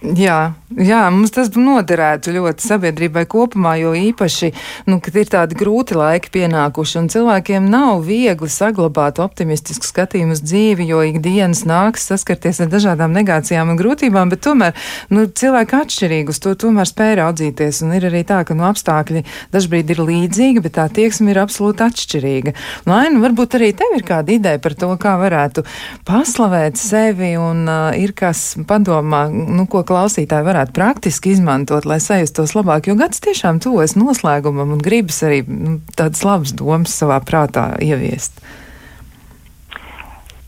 Jā, jā, mums tas noderētu ļoti sabiedrībai kopumā, jo īpaši, nu, kad ir tādi grūti laiki pienākuši un cilvēkiem nav viegli saglabāt optimistisku skatījumu uz dzīvi, jo ikdienas nāks saskarties ar dažādām negācijām un grūtībām, bet tomēr, nu, cilvēki atšķirīgi uz to tomēr spēj raudzīties un ir arī tā, ka, nu, apstākļi dažbrīd ir līdzīgi, bet tā tieksme ir absolūti atšķirīga. Nu, Aina, varbūt arī tev ir kāda ideja par to, kā varētu paslavēt sevi un uh, ir kas padomā, nu, ko klausītāji varētu praktiski izmantot, lai sajustos labāk, jo gads tiešām tuvojas noslēgumam un gribas arī nu, tādas labas domas savā prātā ieviest.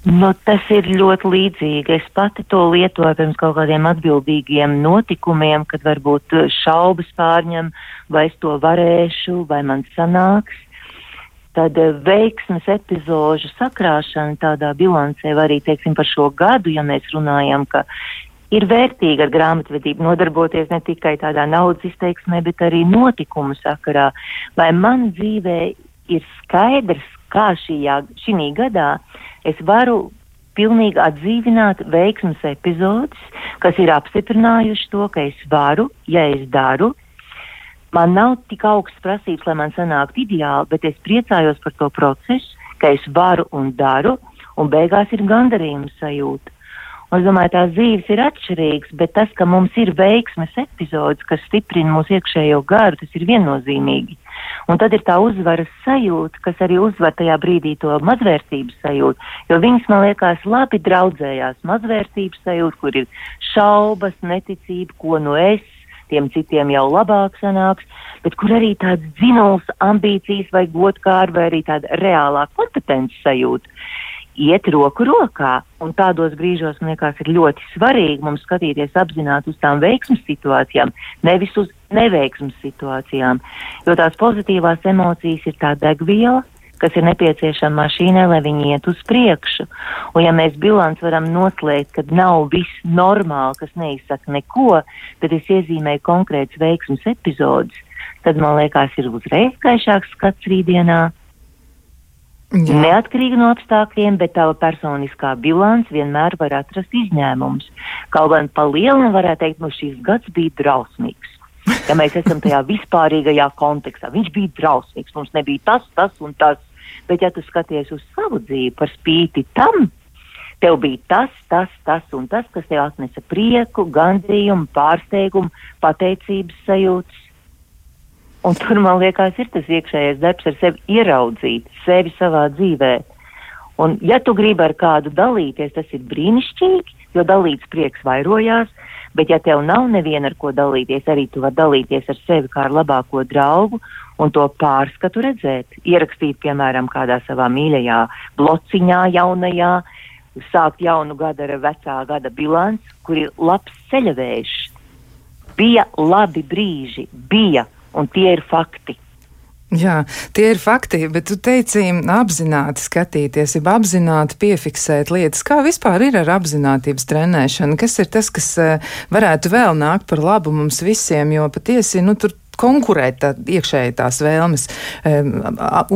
Nu, tas ir ļoti līdzīgi. Es pati to lietoju pirms kaut kādiem atbildīgiem notikumiem, kad varbūt šaubas pārņem, vai es to varēšu, vai man sanāks. Tad eh, veiksmes epizožu sakrāšana tādā bilancē, vai arī, teiksim, par šo gadu, ja mēs runājam, ka ir vērtīgi ar grāmatvedību nodarboties ne tikai tādā naudas izteiksmē, bet arī notikumu sakarā. Vai man dzīvē ir skaidrs, kā šajā, šī gadā es varu pilnīgi atdzīvināt veiksmas epizodus, kas ir apstiprinājuši to, ka es varu, ja es daru. Man nav tik augsts prasības, lai man sanāktu ideāli, bet es priecājos par to procesu, ka es varu un daru, un beigās ir gandarījums sajūta. Es domāju, tās dzīves ir atšķirīgas, bet tas, ka mums ir veiksmes epizodes, kas stiprina mūsu iekšējo garu, tas ir viennozīmīgi. Un tad ir tā uzvaras sajūta, kas arī uzvar tajā brīdī to mazvērtības sajūtu, jo viņas, man liekas, labi draudzējās. Mazvērtības sajūta, kur ir šaubas, neticība, ko no es, tiem citiem jau labāk sanāks, bet kur arī tāds dzinuls, ambīcijas vai godkāra vai arī tāda reālā kompetences sajūta iet roku rokā. Un tādos brīžos, man liekas, ir ļoti svarīgi mums skatīties apzināti uz tām veiksmes situācijām, nevis uz neveiksmes situācijām. Jo tās pozitīvās emocijas ir tā degviela, kas ir nepieciešama mašīnai, lai viņi iet uz priekšu. Un ja mēs bilants varam noslēgt, ka nav viss normāli, kas neizsaka neko, bet es iezīmēju konkrēts veiksmes epizodus, tad man liekas, ir uzreiz gaišāks skats rītdienā Jā. Neatkarīgi no apstākļiem, bet tava personiskā bilants vienmēr var atrast izņēmumus. Kaut gan pa lielu varētu teikt, nu šis gads bija drausmīgs. Ja mēs esam tajā vispārīgajā kontekstā, viņš bija drausmīgs, mums nebija tas, tas un tas. Bet, ja tu skaties uz savu dzīvi par spīti tam, tev bija tas, tas, tas un tas, kas tev atnesa prieku, gandrījumu, pārsteigumu, pateicības sajūtas. Un tur, man liekas, ir tas iekšējais darbs ar sevi ieraudzīt, sevi savā dzīvē. Un, ja tu gribi ar kādu dalīties, tas ir brīnišķīgi, jo dalīts prieks vairojās, bet ja tev nav neviena ar ko dalīties, arī tu vari dalīties ar sevi kā ar labāko draugu un to pārskatu redzēt, ierakstīt, piemēram, kādā savā mīļajā blociņā jaunajā, sākt jaunu gadu ar vecā gada bilanci, kur ir labs ceļavējs Bija labi brīži, bija, un tie ir fakti. Jā, tie ir fakti, bet tu teici, apzināti skatīties, jau apzināti piefiksēt lietas. Kā vispār ir ar apziņotības trenēšanu? Kas ir tas, kas eh, varētu vēl nākt par labu mums visiem? Jo patiesi, nu, tur konkurēt, tā, iekšēji tās vēlmes um,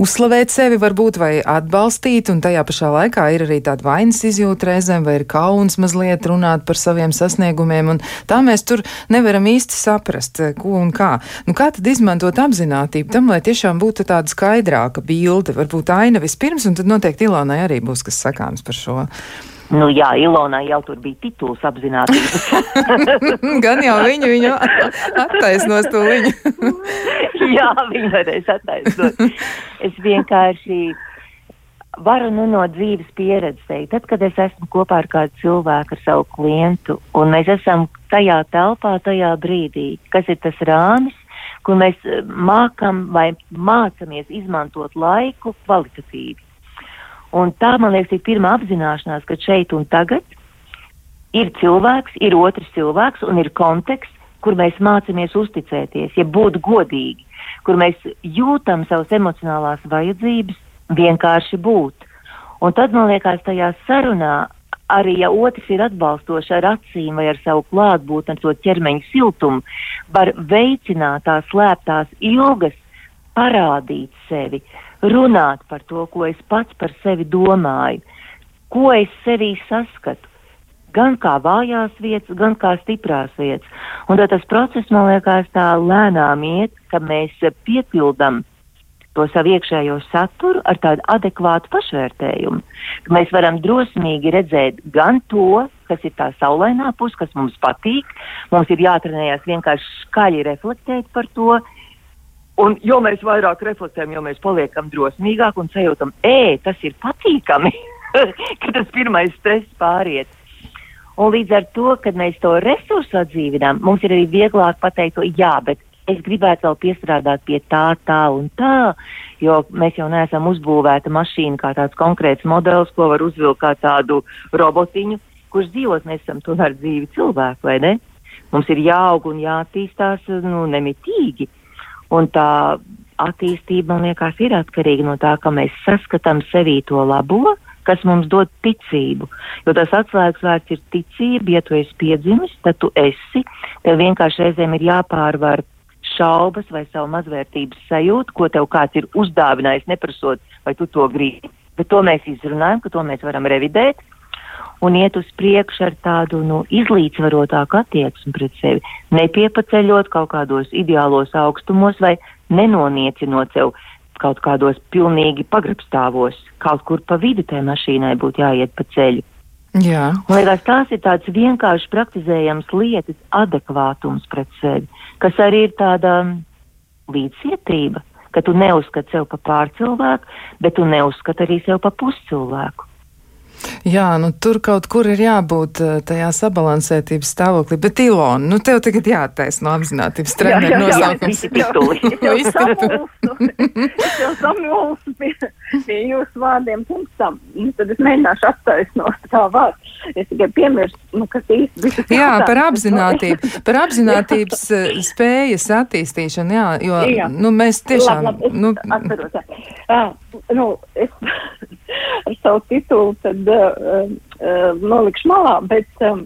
uzslavēt sevi, varbūt vai atbalstīt, un tajā pašā laikā ir arī tāda vainas izjūta reizēm, vai ir kauns mazliet runāt par saviem sasniegumiem, un tā mēs tur nevaram īsti saprast, eh, ko un kā. Nu, kā tad izmantot apzinātību tam, lai tiešām būtu tāda skaidrāka bilde, varbūt aina vispirms, un tad noteikti Ilonai arī būs kas sakāms par šo. Nu, jā, Ilona jau tur bija tituls apzinātības. Gan jau viņu, viņu attaisnos to viņu. jā, viņa varēs attaisnot. Es vienkārši varu nu, no dzīves pieredzes teikt, tad, kad es esmu kopā ar kādu cilvēku, ar savu klientu, un mēs esam tajā telpā, tajā brīdī, kas ir tas rāmis, kur mēs mākam vai mācamies izmantot laiku kvalitatīvi. Un tā, man liekas, ir pirmā apzināšanās, ka šeit un tagad ir cilvēks, ir otrs cilvēks un ir konteksts, kur mēs mācāmies uzticēties, ja būt godīgi, kur mēs jūtam savas emocionālās vajadzības, vienkārši būt. Un tad, man liekas, tajā sarunā arī, ja otrs ir atbalstošs ar acīm vai ar savu klātbūtni, ar to ķermeņa siltumu, var veicināt tās slēptās ilgas, parādīt sevi, runāt par to, ko es pats par sevi domāju, ko es sevī saskatu. Gan kā vājās vietas, gan kā stiprās vietas. Un tad tas process, man liekas, tā lēnām iet, ka mēs piepildam to savu iekšējo saturu ar tādu adekvātu pašvērtējumu. Ka mēs varam drosmīgi redzēt gan to, kas ir tā saulainā puse, kas mums patīk. Mums ir jātrenējas vienkārši skaļi reflektēt par to, Un, jo mēs vairāk reflektējam, jo mēs paliekam drosmīgāki un sajūtam, ej, tas ir patīkami, ka tas pirmais stress pāriet. Un līdz ar to, kad mēs to resursu atdzīvinām, mums ir arī vieglāk pateikt, to, jā, bet es gribētu vēl piestrādāt pie tā, tā un tā, jo mēs jau neesam uzbūvēta mašīna kā tāds konkrēts modelis, ko var uzvilkt kā tādu robotiņu, kurš dzīvot mēs esam tomēr dzīvi cilvēku, vai ne? Mums ir jāaug un jāattīstās nu, nemitīgi. Un tā attīstība, man liekas, ir atkarīga no tā, ka mēs saskatām sevī to labo, kas mums dod ticību. Jo tas atslēgas vārds ir ticība, ja tu esi piedzimis, tad tu esi. Tev vienkārši reizēm ir jāpārvar šaubas vai savu mazvērtības sajūtu, ko tev kāds ir uzdāvinājis, neprasot, vai tu to gribi. Bet to mēs izrunājam, ka to mēs varam revidēt un iet uz priekšu ar tādu nu, izlīdzvarotāku attieksmi pret sevi, nepiepaceļot kaut kādos ideālos augstumos vai nenoniecinot sev kaut kādos pilnīgi pagrabstāvos, kaut kur pa vidu tai mašīnai būtu jāiet pa ceļu. Jā. Man liekas, tās ir tādas vienkārši praktizējamas lietas, adekvātums pret sevi, kas arī ir tāda līdzcietība, ka tu neuzskati sev par pārcilvēku, bet tu neuzskati arī sev par puscilvēku. Jā, nu tur kaut kur ir jābūt eh, tajā sabalansētības stāvoklī. Bet, Ilona, nu tev tagad jātaisno apzinātības treneru nosaukums. Es jau samulsu pie, pie jūsu vārdiem pirms tam. Nu, tad es mēģināšu attaisnot tā vārdu. Es tikai piemirstu, nu, kas īsti bija. Jā, par apzinātību, par apzinātības jā. Eh, spējas attīstīšanu, jā, jo, jā. nu, mēs tiešām. Labi, labi, es nu, atceros, jā. Uh, nu, es ar savu titulu tad uh, uh, nolikšu malā, bet uh,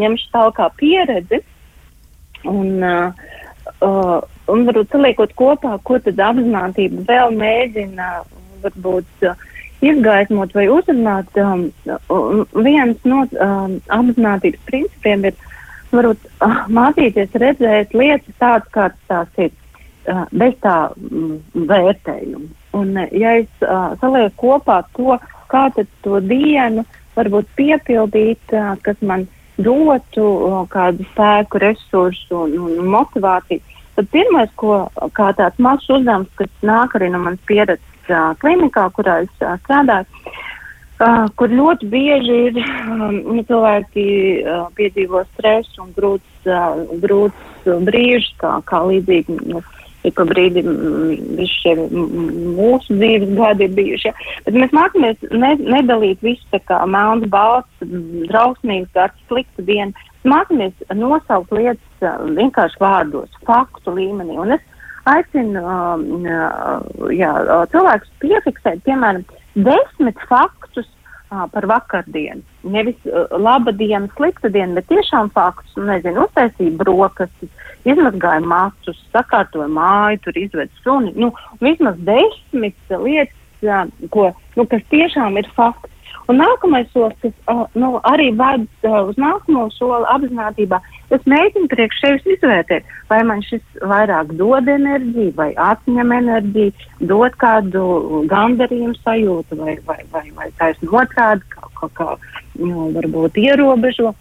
ņemšu tālāk kā pieredzi. Un, uh, uh, un varbūt saliekot kopā, ko tad apzinātība vēl mēģina varbūt uh, izgaismot vai uzrunāt. Um, viens no um, apzinātības principiem ir varbūt uh, mācīties redzēt lietas tādas, kādas tās ir, uh, bez tā mm, vērtējuma. Un, ja es uh, salieku kopā to, kā to dienu varbūt piepildīt, uh, kas man dotu uh, kādu spēku, resursu un, un motivāciju, tad pirmais, ko kā tāds mazs uzdevums, kas nāk arī no manas pieredzes uh, klinikā, kurā es uh, strādāju, uh, kur ļoti bieži ir um, cilvēki uh, piedzīvo stresu un grūts, uh, grūts brīžus, kā, kā līdzīgi. Nu, ik pa brīdim visi šie mūsu dzīves gadi ir bijuši. Ja? Bet mēs mācāmies ne, nedalīt visu tā kā melns, balts, drausmīgs, gads, sliktu dienu. mācāmies nosaukt lietas vienkārši vārdos, faktu līmenī. Un es aicinu jā, cilvēkus piefiksēt, piemēram, desmit faktus par vakardienu. Nevis uh, laba diena, slikta diena, bet tiešām faktus. Nu, nezinu, uztaisīja brokastis, izmazgāja macus, sakārtoja māju, tur izved suni. Nu, vismaz desmit lietas, uh, ko, nu, kas tiešām ir fakts. Un nākamais solis, kas uh, nu, arī ved uh, uz nākamo soli apzinātībā, es mēģinu priekš sevis izvērtēt, vai man šis vairāk dod enerģiju, vai atņem enerģiju, dod kādu gandarījumu sajūtu, vai, vai, vai, vai taisnu otrādi, kā, kā, kā nu, varbūt ierobežo.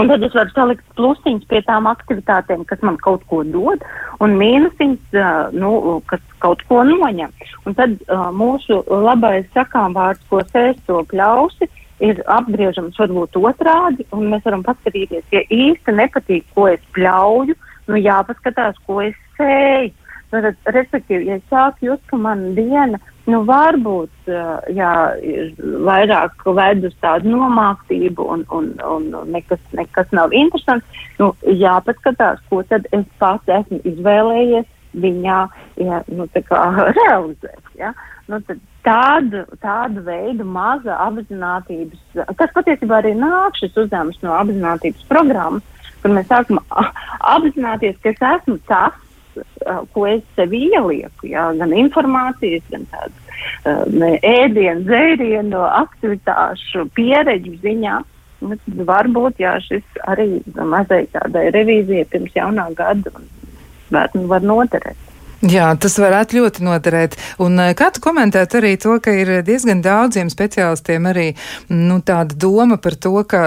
Un tad es varu salikt plusiņus pie tām aktivitātēm, kas man kaut ko dod, un mīnusiņus, uh, nu, kas kaut ko noņem. Un tad uh, mūsu labais sakām vārds, ko sēst to pļausi, ir apgriežams varbūt otrādi, un mēs varam paskatīties, ja īsti nepatīk, ko es pļauju, nu jāpaskatās, ko es sēju. Nu, tad, respektīvi, ja es sāku just, ka man diena nu, varbūt jā, ir vairāk ved uz tādu nomāktību un, un, un nekas, nekas nav interesants. Nu, jāpaskatās, ko tad es pats esmu izvēlējies viņā ja, nu, realizēt. Ja? Nu, tādu, tādu veidu maza apzinātības, kas patiesībā arī nāk šis uzdevums no apzinātības programmas, kur mēs sākam apzināties, ka es esmu tas, ko es sev ielieku, jā, gan informācijas, gan tādu uh, ēdienu, dzērienu, aktivitāšu pieredžu ziņā. Nu, varbūt jā, šis arī mazai tādai revīzijai pirms jaunā gada var noderēt. Jā, tas varētu ļoti noderēt. Un eh, kā tu komentētu arī to, ka ir diezgan daudziem speciālistiem arī nu, tāda doma par to, ka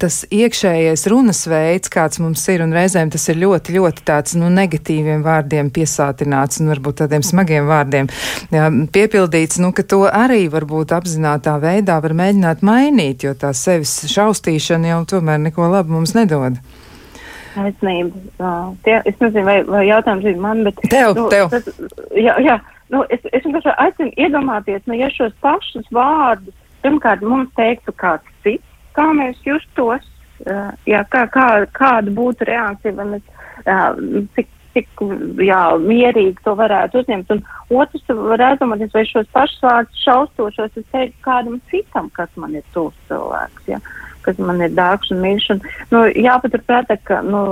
tas iekšējais runas veids, kāds mums ir, un reizēm tas ir ļoti, ļoti tāds nu, negatīviem vārdiem piesātināts un varbūt tādiem smagiem vārdiem jā, piepildīts, nu, ka to arī varbūt apzinātā veidā var mēģināt mainīt, jo tā sevis šaustīšana jau tomēr neko labu mums nedod. Taisnība. Tie, es nezinu, vai, vai jautājums ir man, bet. Tev, nu, tev. Tas, jā, jā. Nu, es, es vienkārši aicinu iedomāties, nu, ja šos pašus vārdus, pirmkārt, mums teiktu kāds cits, kā mēs justos, jā, kā, kā, kāda būtu reakcija, vai mēs, uh, cik, cik, jā, mierīgi to varētu uzņemt. Un otrs, varētu domāties, vai šos pašus vārdus šaustošos es teiktu kādam citam, kas man ir tūs cilvēks. Jā. Kas man ir dārgs un mīļš. Un, nu, jāpaturprātā, ka nu,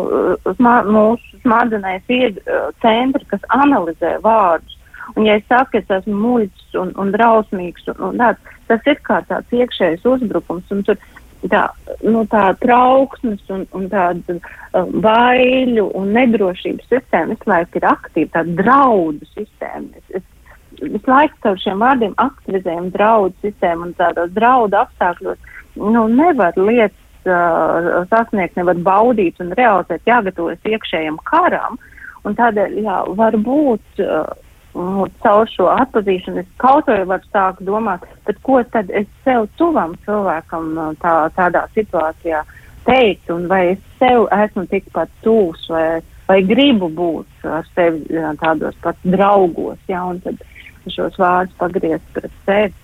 smā, mūsu smadzenēs ir uh, centri, kas analizē vārdus. Un, ja es saku, ka es esmu muļķis un, un drausmīgs, un, un tāds, tas ir kā tāds iekšējs uzbrukums. Un tur tā, nu, tā trauksmes un, un tāda uh, baiļu un nedrošības sistēma visu laiku ir aktīva, tāda draudu sistēma. Es, es visu laiku caur šiem vārdiem aktivizējam draudu sistēmu un tādos draudu apstākļos nu, nevar lietas uh, sasniegt, nevar baudīt un realizēt, jāgatavojas iekšējam karam. Un tādēļ, jā, varbūt uh, nu, caur šo atpazīšanu es kaut vai varu sākt domāt, tad ko tad es sev tuvam cilvēkam tā, tādā situācijā teikt, un vai es sev esmu tikpat tūs, vai, vai gribu būt ar sevi jā, tādos pat draugos, jā, un tad šos vārdus pagriezt pret sevi.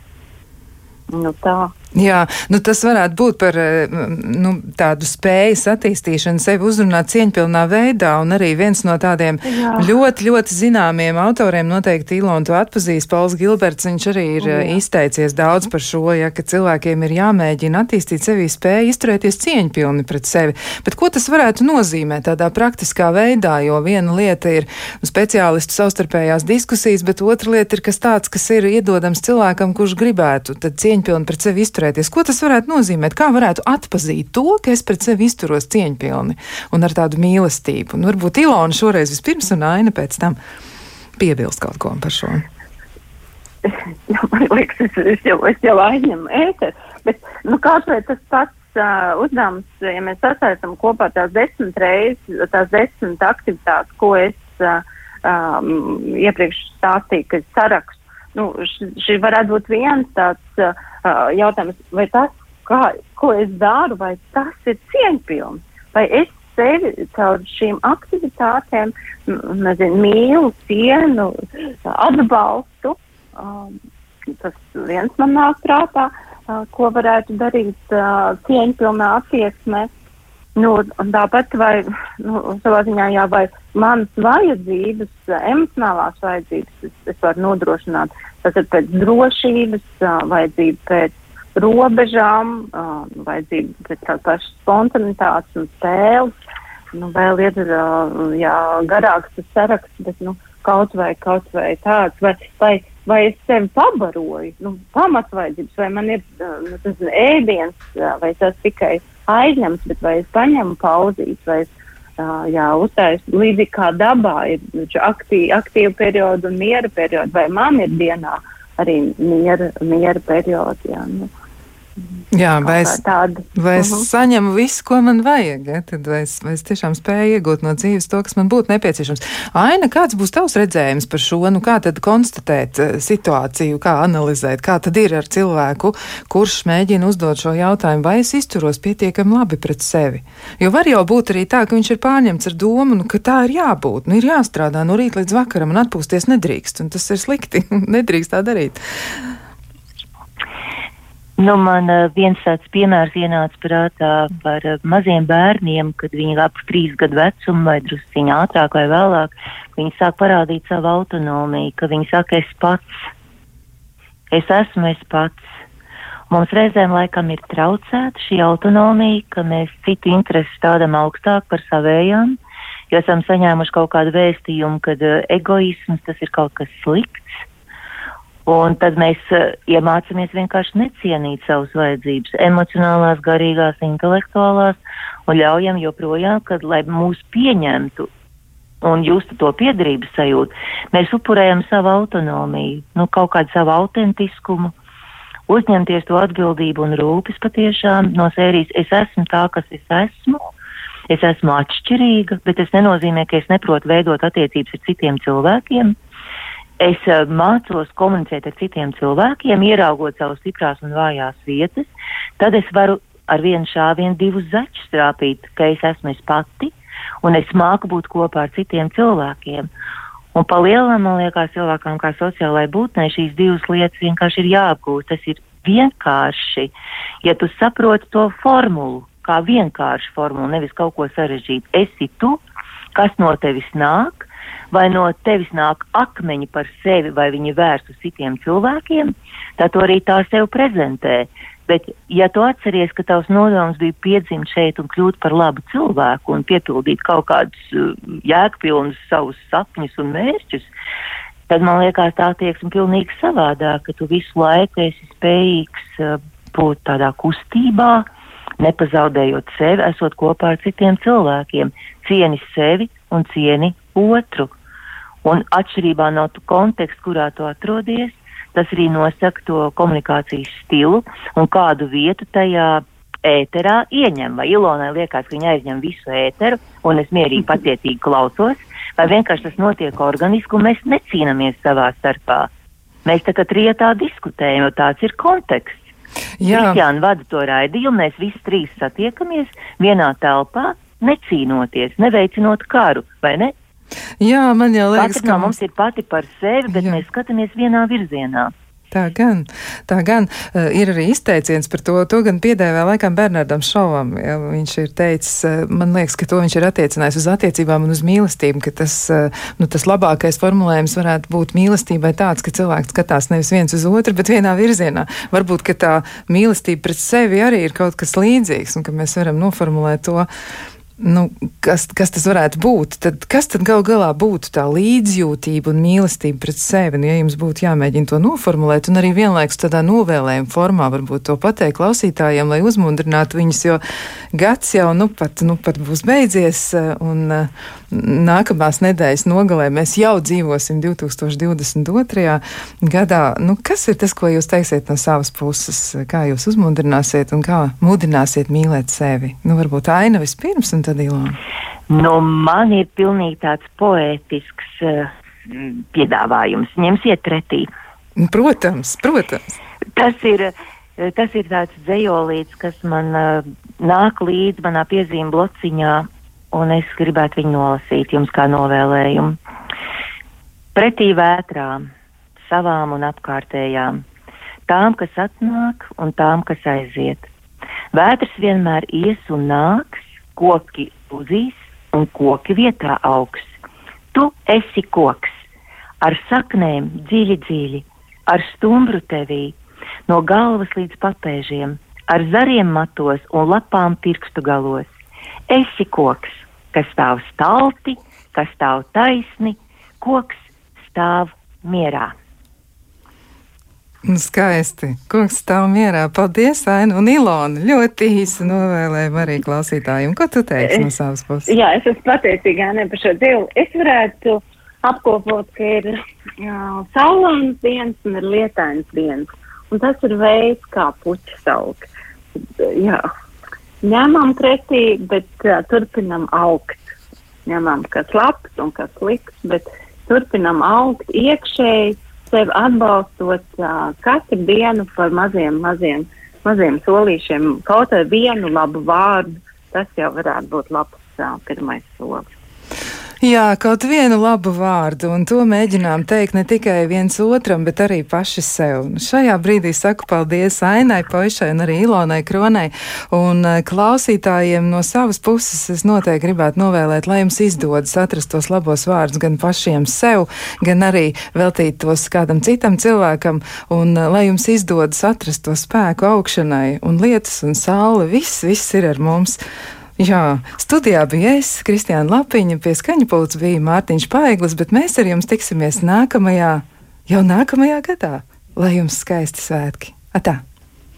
Nu, tā. Jā, nu tas varētu būt par eh, nu, tādu spējas attīstīšanu, sevi uzrunāt cieņpilnā veidā, un arī viens no tādiem Jā. ļoti, ļoti zināmiem autoriem, noteikti Ilona to atpazīs, Pauls Gilberts, viņš arī ir Jā. izteicies daudz par šo, ja, ka cilvēkiem ir jāmēģina attīstīt sevī spēju izturēties cieņpilni pret sevi. Bet ko tas varētu nozīmēt tādā praktiskā veidā, jo viena lieta ir speciālistu savstarpējās diskusijas, bet otra lieta ir kas tāds, kas ir iedodams cilvēkam, kurš gribētu cieņpilni pret sevi izturēt izturēties. Ko tas varētu nozīmēt? Kā varētu atpazīt to, ka es pret sevi izturos cieņpilni un ar tādu mīlestību? Un varbūt Ilona šoreiz vispirms un Aina pēc tam piebilst kaut ko par šo. Jā, man liekas, es, es jau, es jau aizņemu ēteru, bet, nu, kāpēc tas pats uh, uzdevums, ja mēs sasaistam kopā tās desmit reizes, tās desmit aktivitātes, ko es uh, um, iepriekš stāstīju, ka sarakstu, nu, šī varētu būt viens tāds uh, uh, jautājums, vai tas, kā, ko es daru, vai tas ir cieņpilni, vai es sevi caur šīm aktivitātēm, nezinu, mīlu, cienu, atbalstu. Um, tas viens man nāk prātā, uh, ko varētu darīt uh, cieņpilnā attieksmē. Nu, tāpat vai nu, ziņā, jā, vai manas vajadzības, emocionālās vajadzības es, es varu nodrošināt. Tas ir pēc drošības, vajadzība pēc robežām, vajadzība pēc tādas pašas spontanitātes un spēles. Nu, vēl ir jā, garāks tas saraksts, bet nu, kaut vai, kaut vai tāds, vai, vai, vai es sevi pabaroju, nu, pamatvajadzības, vai man ir nu, tas ēdiens, vai tas tikai aizņemts, bet vai es paņemu pauzīt, vai es uh, jā, uztaisu līdzīgi kā dabā ir aktīvi, aktīvi periodi un miera periodi, vai man ir dienā arī miera, miera periodi. Jā, nu. Jā, vai es, vai es uh mhm. -huh. saņemu visu, ko man vajag, ja? tad vai es, vai es tiešām spēju iegūt no dzīves to, kas man būtu nepieciešams. Aina, kāds būs tavs redzējums par šo? Nu, kā tad konstatēt uh, situāciju, kā analizēt, kā tad ir ar cilvēku, kurš mēģina uzdot šo jautājumu, vai es izturos pietiekami labi pret sevi? Jo var jau būt arī tā, ka viņš ir pārņemts ar domu, nu, ka tā ir jābūt, nu, ir jāstrādā no rīta līdz vakaram un atpūsties nedrīkst, un tas ir slikti, nedrīkst tā darīt. Nu, man uh, viens tāds piemērs ienāca prātā par uh, maziem bērniem, kad viņi ap trīs gadu vecumu vai drusciņā ātrāk vai vēlāk, viņi sāk parādīt savu autonomiju, ka viņi saka, es pats, es esmu es pats. Mums reizēm laikam ir traucēta šī autonomija, ka mēs citu intereses stādam augstāk par savējām, jo esam saņēmuši kaut kādu vēstījumu, ka uh, egoisms tas ir kaut kas slikts Un tad mēs uh, iemācāmies vienkārši necienīt savas vajadzības, emocionālās, garīgās, intelektuālās, un ļaujam joprojām, kad, lai mūs pieņemtu un justu to piedarības sajūtu, mēs upurējam savu autonomiju, nu, kaut kādu savu autentiskumu, uzņemties to atbildību un rūpes patiešām. No sērijas es esmu tā, kas es esmu. Es esmu atšķirīga, bet tas nenozīmē, ka es neprotu veidot attiecības ar citiem cilvēkiem es uh, mācos komunicēt ar citiem cilvēkiem, ieraugot savus stiprās un vājās vietas, tad es varu ar vienu šāvienu divus zaķus trāpīt, ka es esmu es pati un es māku būt kopā ar citiem cilvēkiem. Un pa lielam, man liekas, cilvēkam kā sociālai būtnei šīs divas lietas vienkārši ir jāapgūst. Tas ir vienkārši, ja tu saproti to formulu, kā vienkāršu formulu, nevis kaut ko sarežģītu. Esi tu, kas no tevis nāk, vai no tevis nāk akmeņi par sevi, vai viņi vērst uz citiem cilvēkiem, tad to arī tā sev prezentē. Bet, ja tu atceries, ka tavs nodoms bija piedzimt šeit un kļūt par labu cilvēku un piepildīt kaut kādus uh, jēgpilnus savus sapņus un mērķus, tad man liekas tā attieksme pilnīgi savādāk, ka tu visu laiku esi spējīgs uh, būt tādā kustībā, nepazaudējot sevi, esot kopā ar citiem cilvēkiem, cieni sevi un cieni otru. Un atšķirībā no konteksta, kurā tu atrodies, tas arī nosaka to komunikācijas stilu un kādu vietu tajā ēterā ieņem. Vai Ilonai liekas, ka viņa aizņem visu ēteru un es mierīgi pacietīgi klausos, vai vienkārši tas notiek organiski un mēs necīnāmies savā starpā. Mēs tagad rietā diskutējam, jo tāds ir konteksts. Kristiāna vada to raidījumu, mēs visi trīs satiekamies vienā telpā, necīnoties, neveicinot karu, vai ne? Jā, man jau liekas, Katra ka mums ir pati par sevi, bet jā. mēs skatāmies vienā virzienā. Tā gan, tā gan uh, ir arī izteiciens par to. To gan piedēvē laikam Bernardam Šovam. Ja, viņš ir teicis, uh, man liekas, ka to viņš ir attiecinājis uz attiecībām un uz mīlestību, ka tas, uh, nu, tas labākais formulējums varētu būt mīlestībai tāds, ka cilvēks skatās nevis viens uz otru, bet vienā virzienā. Varbūt, ka tā mīlestība pret sevi arī ir kaut kas līdzīgs un ka mēs varam noformulēt to nu, kas, kas tas varētu būt? Tad, kas tad gal galā būtu tā līdzjūtība un mīlestība pret sevi? Nu, ja jums būtu jāmēģina to noformulēt, un arī vienlaikus tādā novēlējuma formā varbūt to pateikt klausītājiem, lai uzmundrinātu viņus, jo gads jau nu pat, nu pat būs beidzies, un uh, nākamās nedēļas nogalē mēs jau dzīvosim 2022. gadā. Nu, kas ir tas, ko jūs teiksiet no savas puses? Kā jūs uzmundrināsiet un kā mudināsiet mīlēt sevi? Nu, varbūt aina vispirms. Un tad Ilona? Nu, man ir pilnīgi tāds poētisks uh, piedāvājums. Ņemsiet pretī. Protams, protams. Tas ir, tas ir tāds dzējolīts, kas man uh, nāk līdz manā piezīme blociņā, un es gribētu viņu nolasīt jums kā novēlējumu. Pretī vētrām, savām un apkārtējām, tām, kas atnāk un tām, kas aiziet. Vētras vienmēr ies un nāks, koki uzīs un koki vietā augs. Tu esi koks ar saknēm dziļi dziļi, ar stumbru tevī, no galvas līdz papēžiem, ar zariem matos un lapām pirkstu galos. Esi koks, kas stāv stalti, kas stāv taisni, koks stāv mierā. Nu, skaisti. Kungs stāv mierā. Paldies, Aina un Ilona. Ļoti īsi novēlējumu arī klausītājiem. Ko tu teiksi no savas puses? Jā, es esmu pateicīga Aina par šo dzīvi. Es varētu apkopot, ka ir saulēns dienas un ir lietains dienas. Un tas ir veids, kā puķis aug. Jā, ņemam pretī, bet uh, turpinam augt. Ņemam, kas labs un kas slikts, bet turpinam augt iekšēji sevi atbalstot uh, katru dienu par maziem, maziem, maziem solīšiem, kaut ar vienu labu vārdu, tas jau varētu būt labs uh, pirmais solis. Jā, kaut vienu labu vārdu, un to mēģinām teikt ne tikai viens otram, bet arī paši sev. Šajā brīdī saku paldies Ainai Poišai un arī Ilonai Kronai, un klausītājiem no savas puses es noteikti gribētu novēlēt, lai jums izdodas atrast tos labos vārdus gan pašiem sev, gan arī veltīt tos kādam citam cilvēkam, un lai jums izdodas atrast to spēku augšanai, un lietas un saule, viss, viss ir ar mums. Jā, studijā bija es, Kristiāna Lapiņa, pie skaņa pults bija Mārtiņš Paiglis, bet mēs ar jums tiksimies nākamajā, jau nākamajā gadā. Lai jums skaisti svētki! Atā!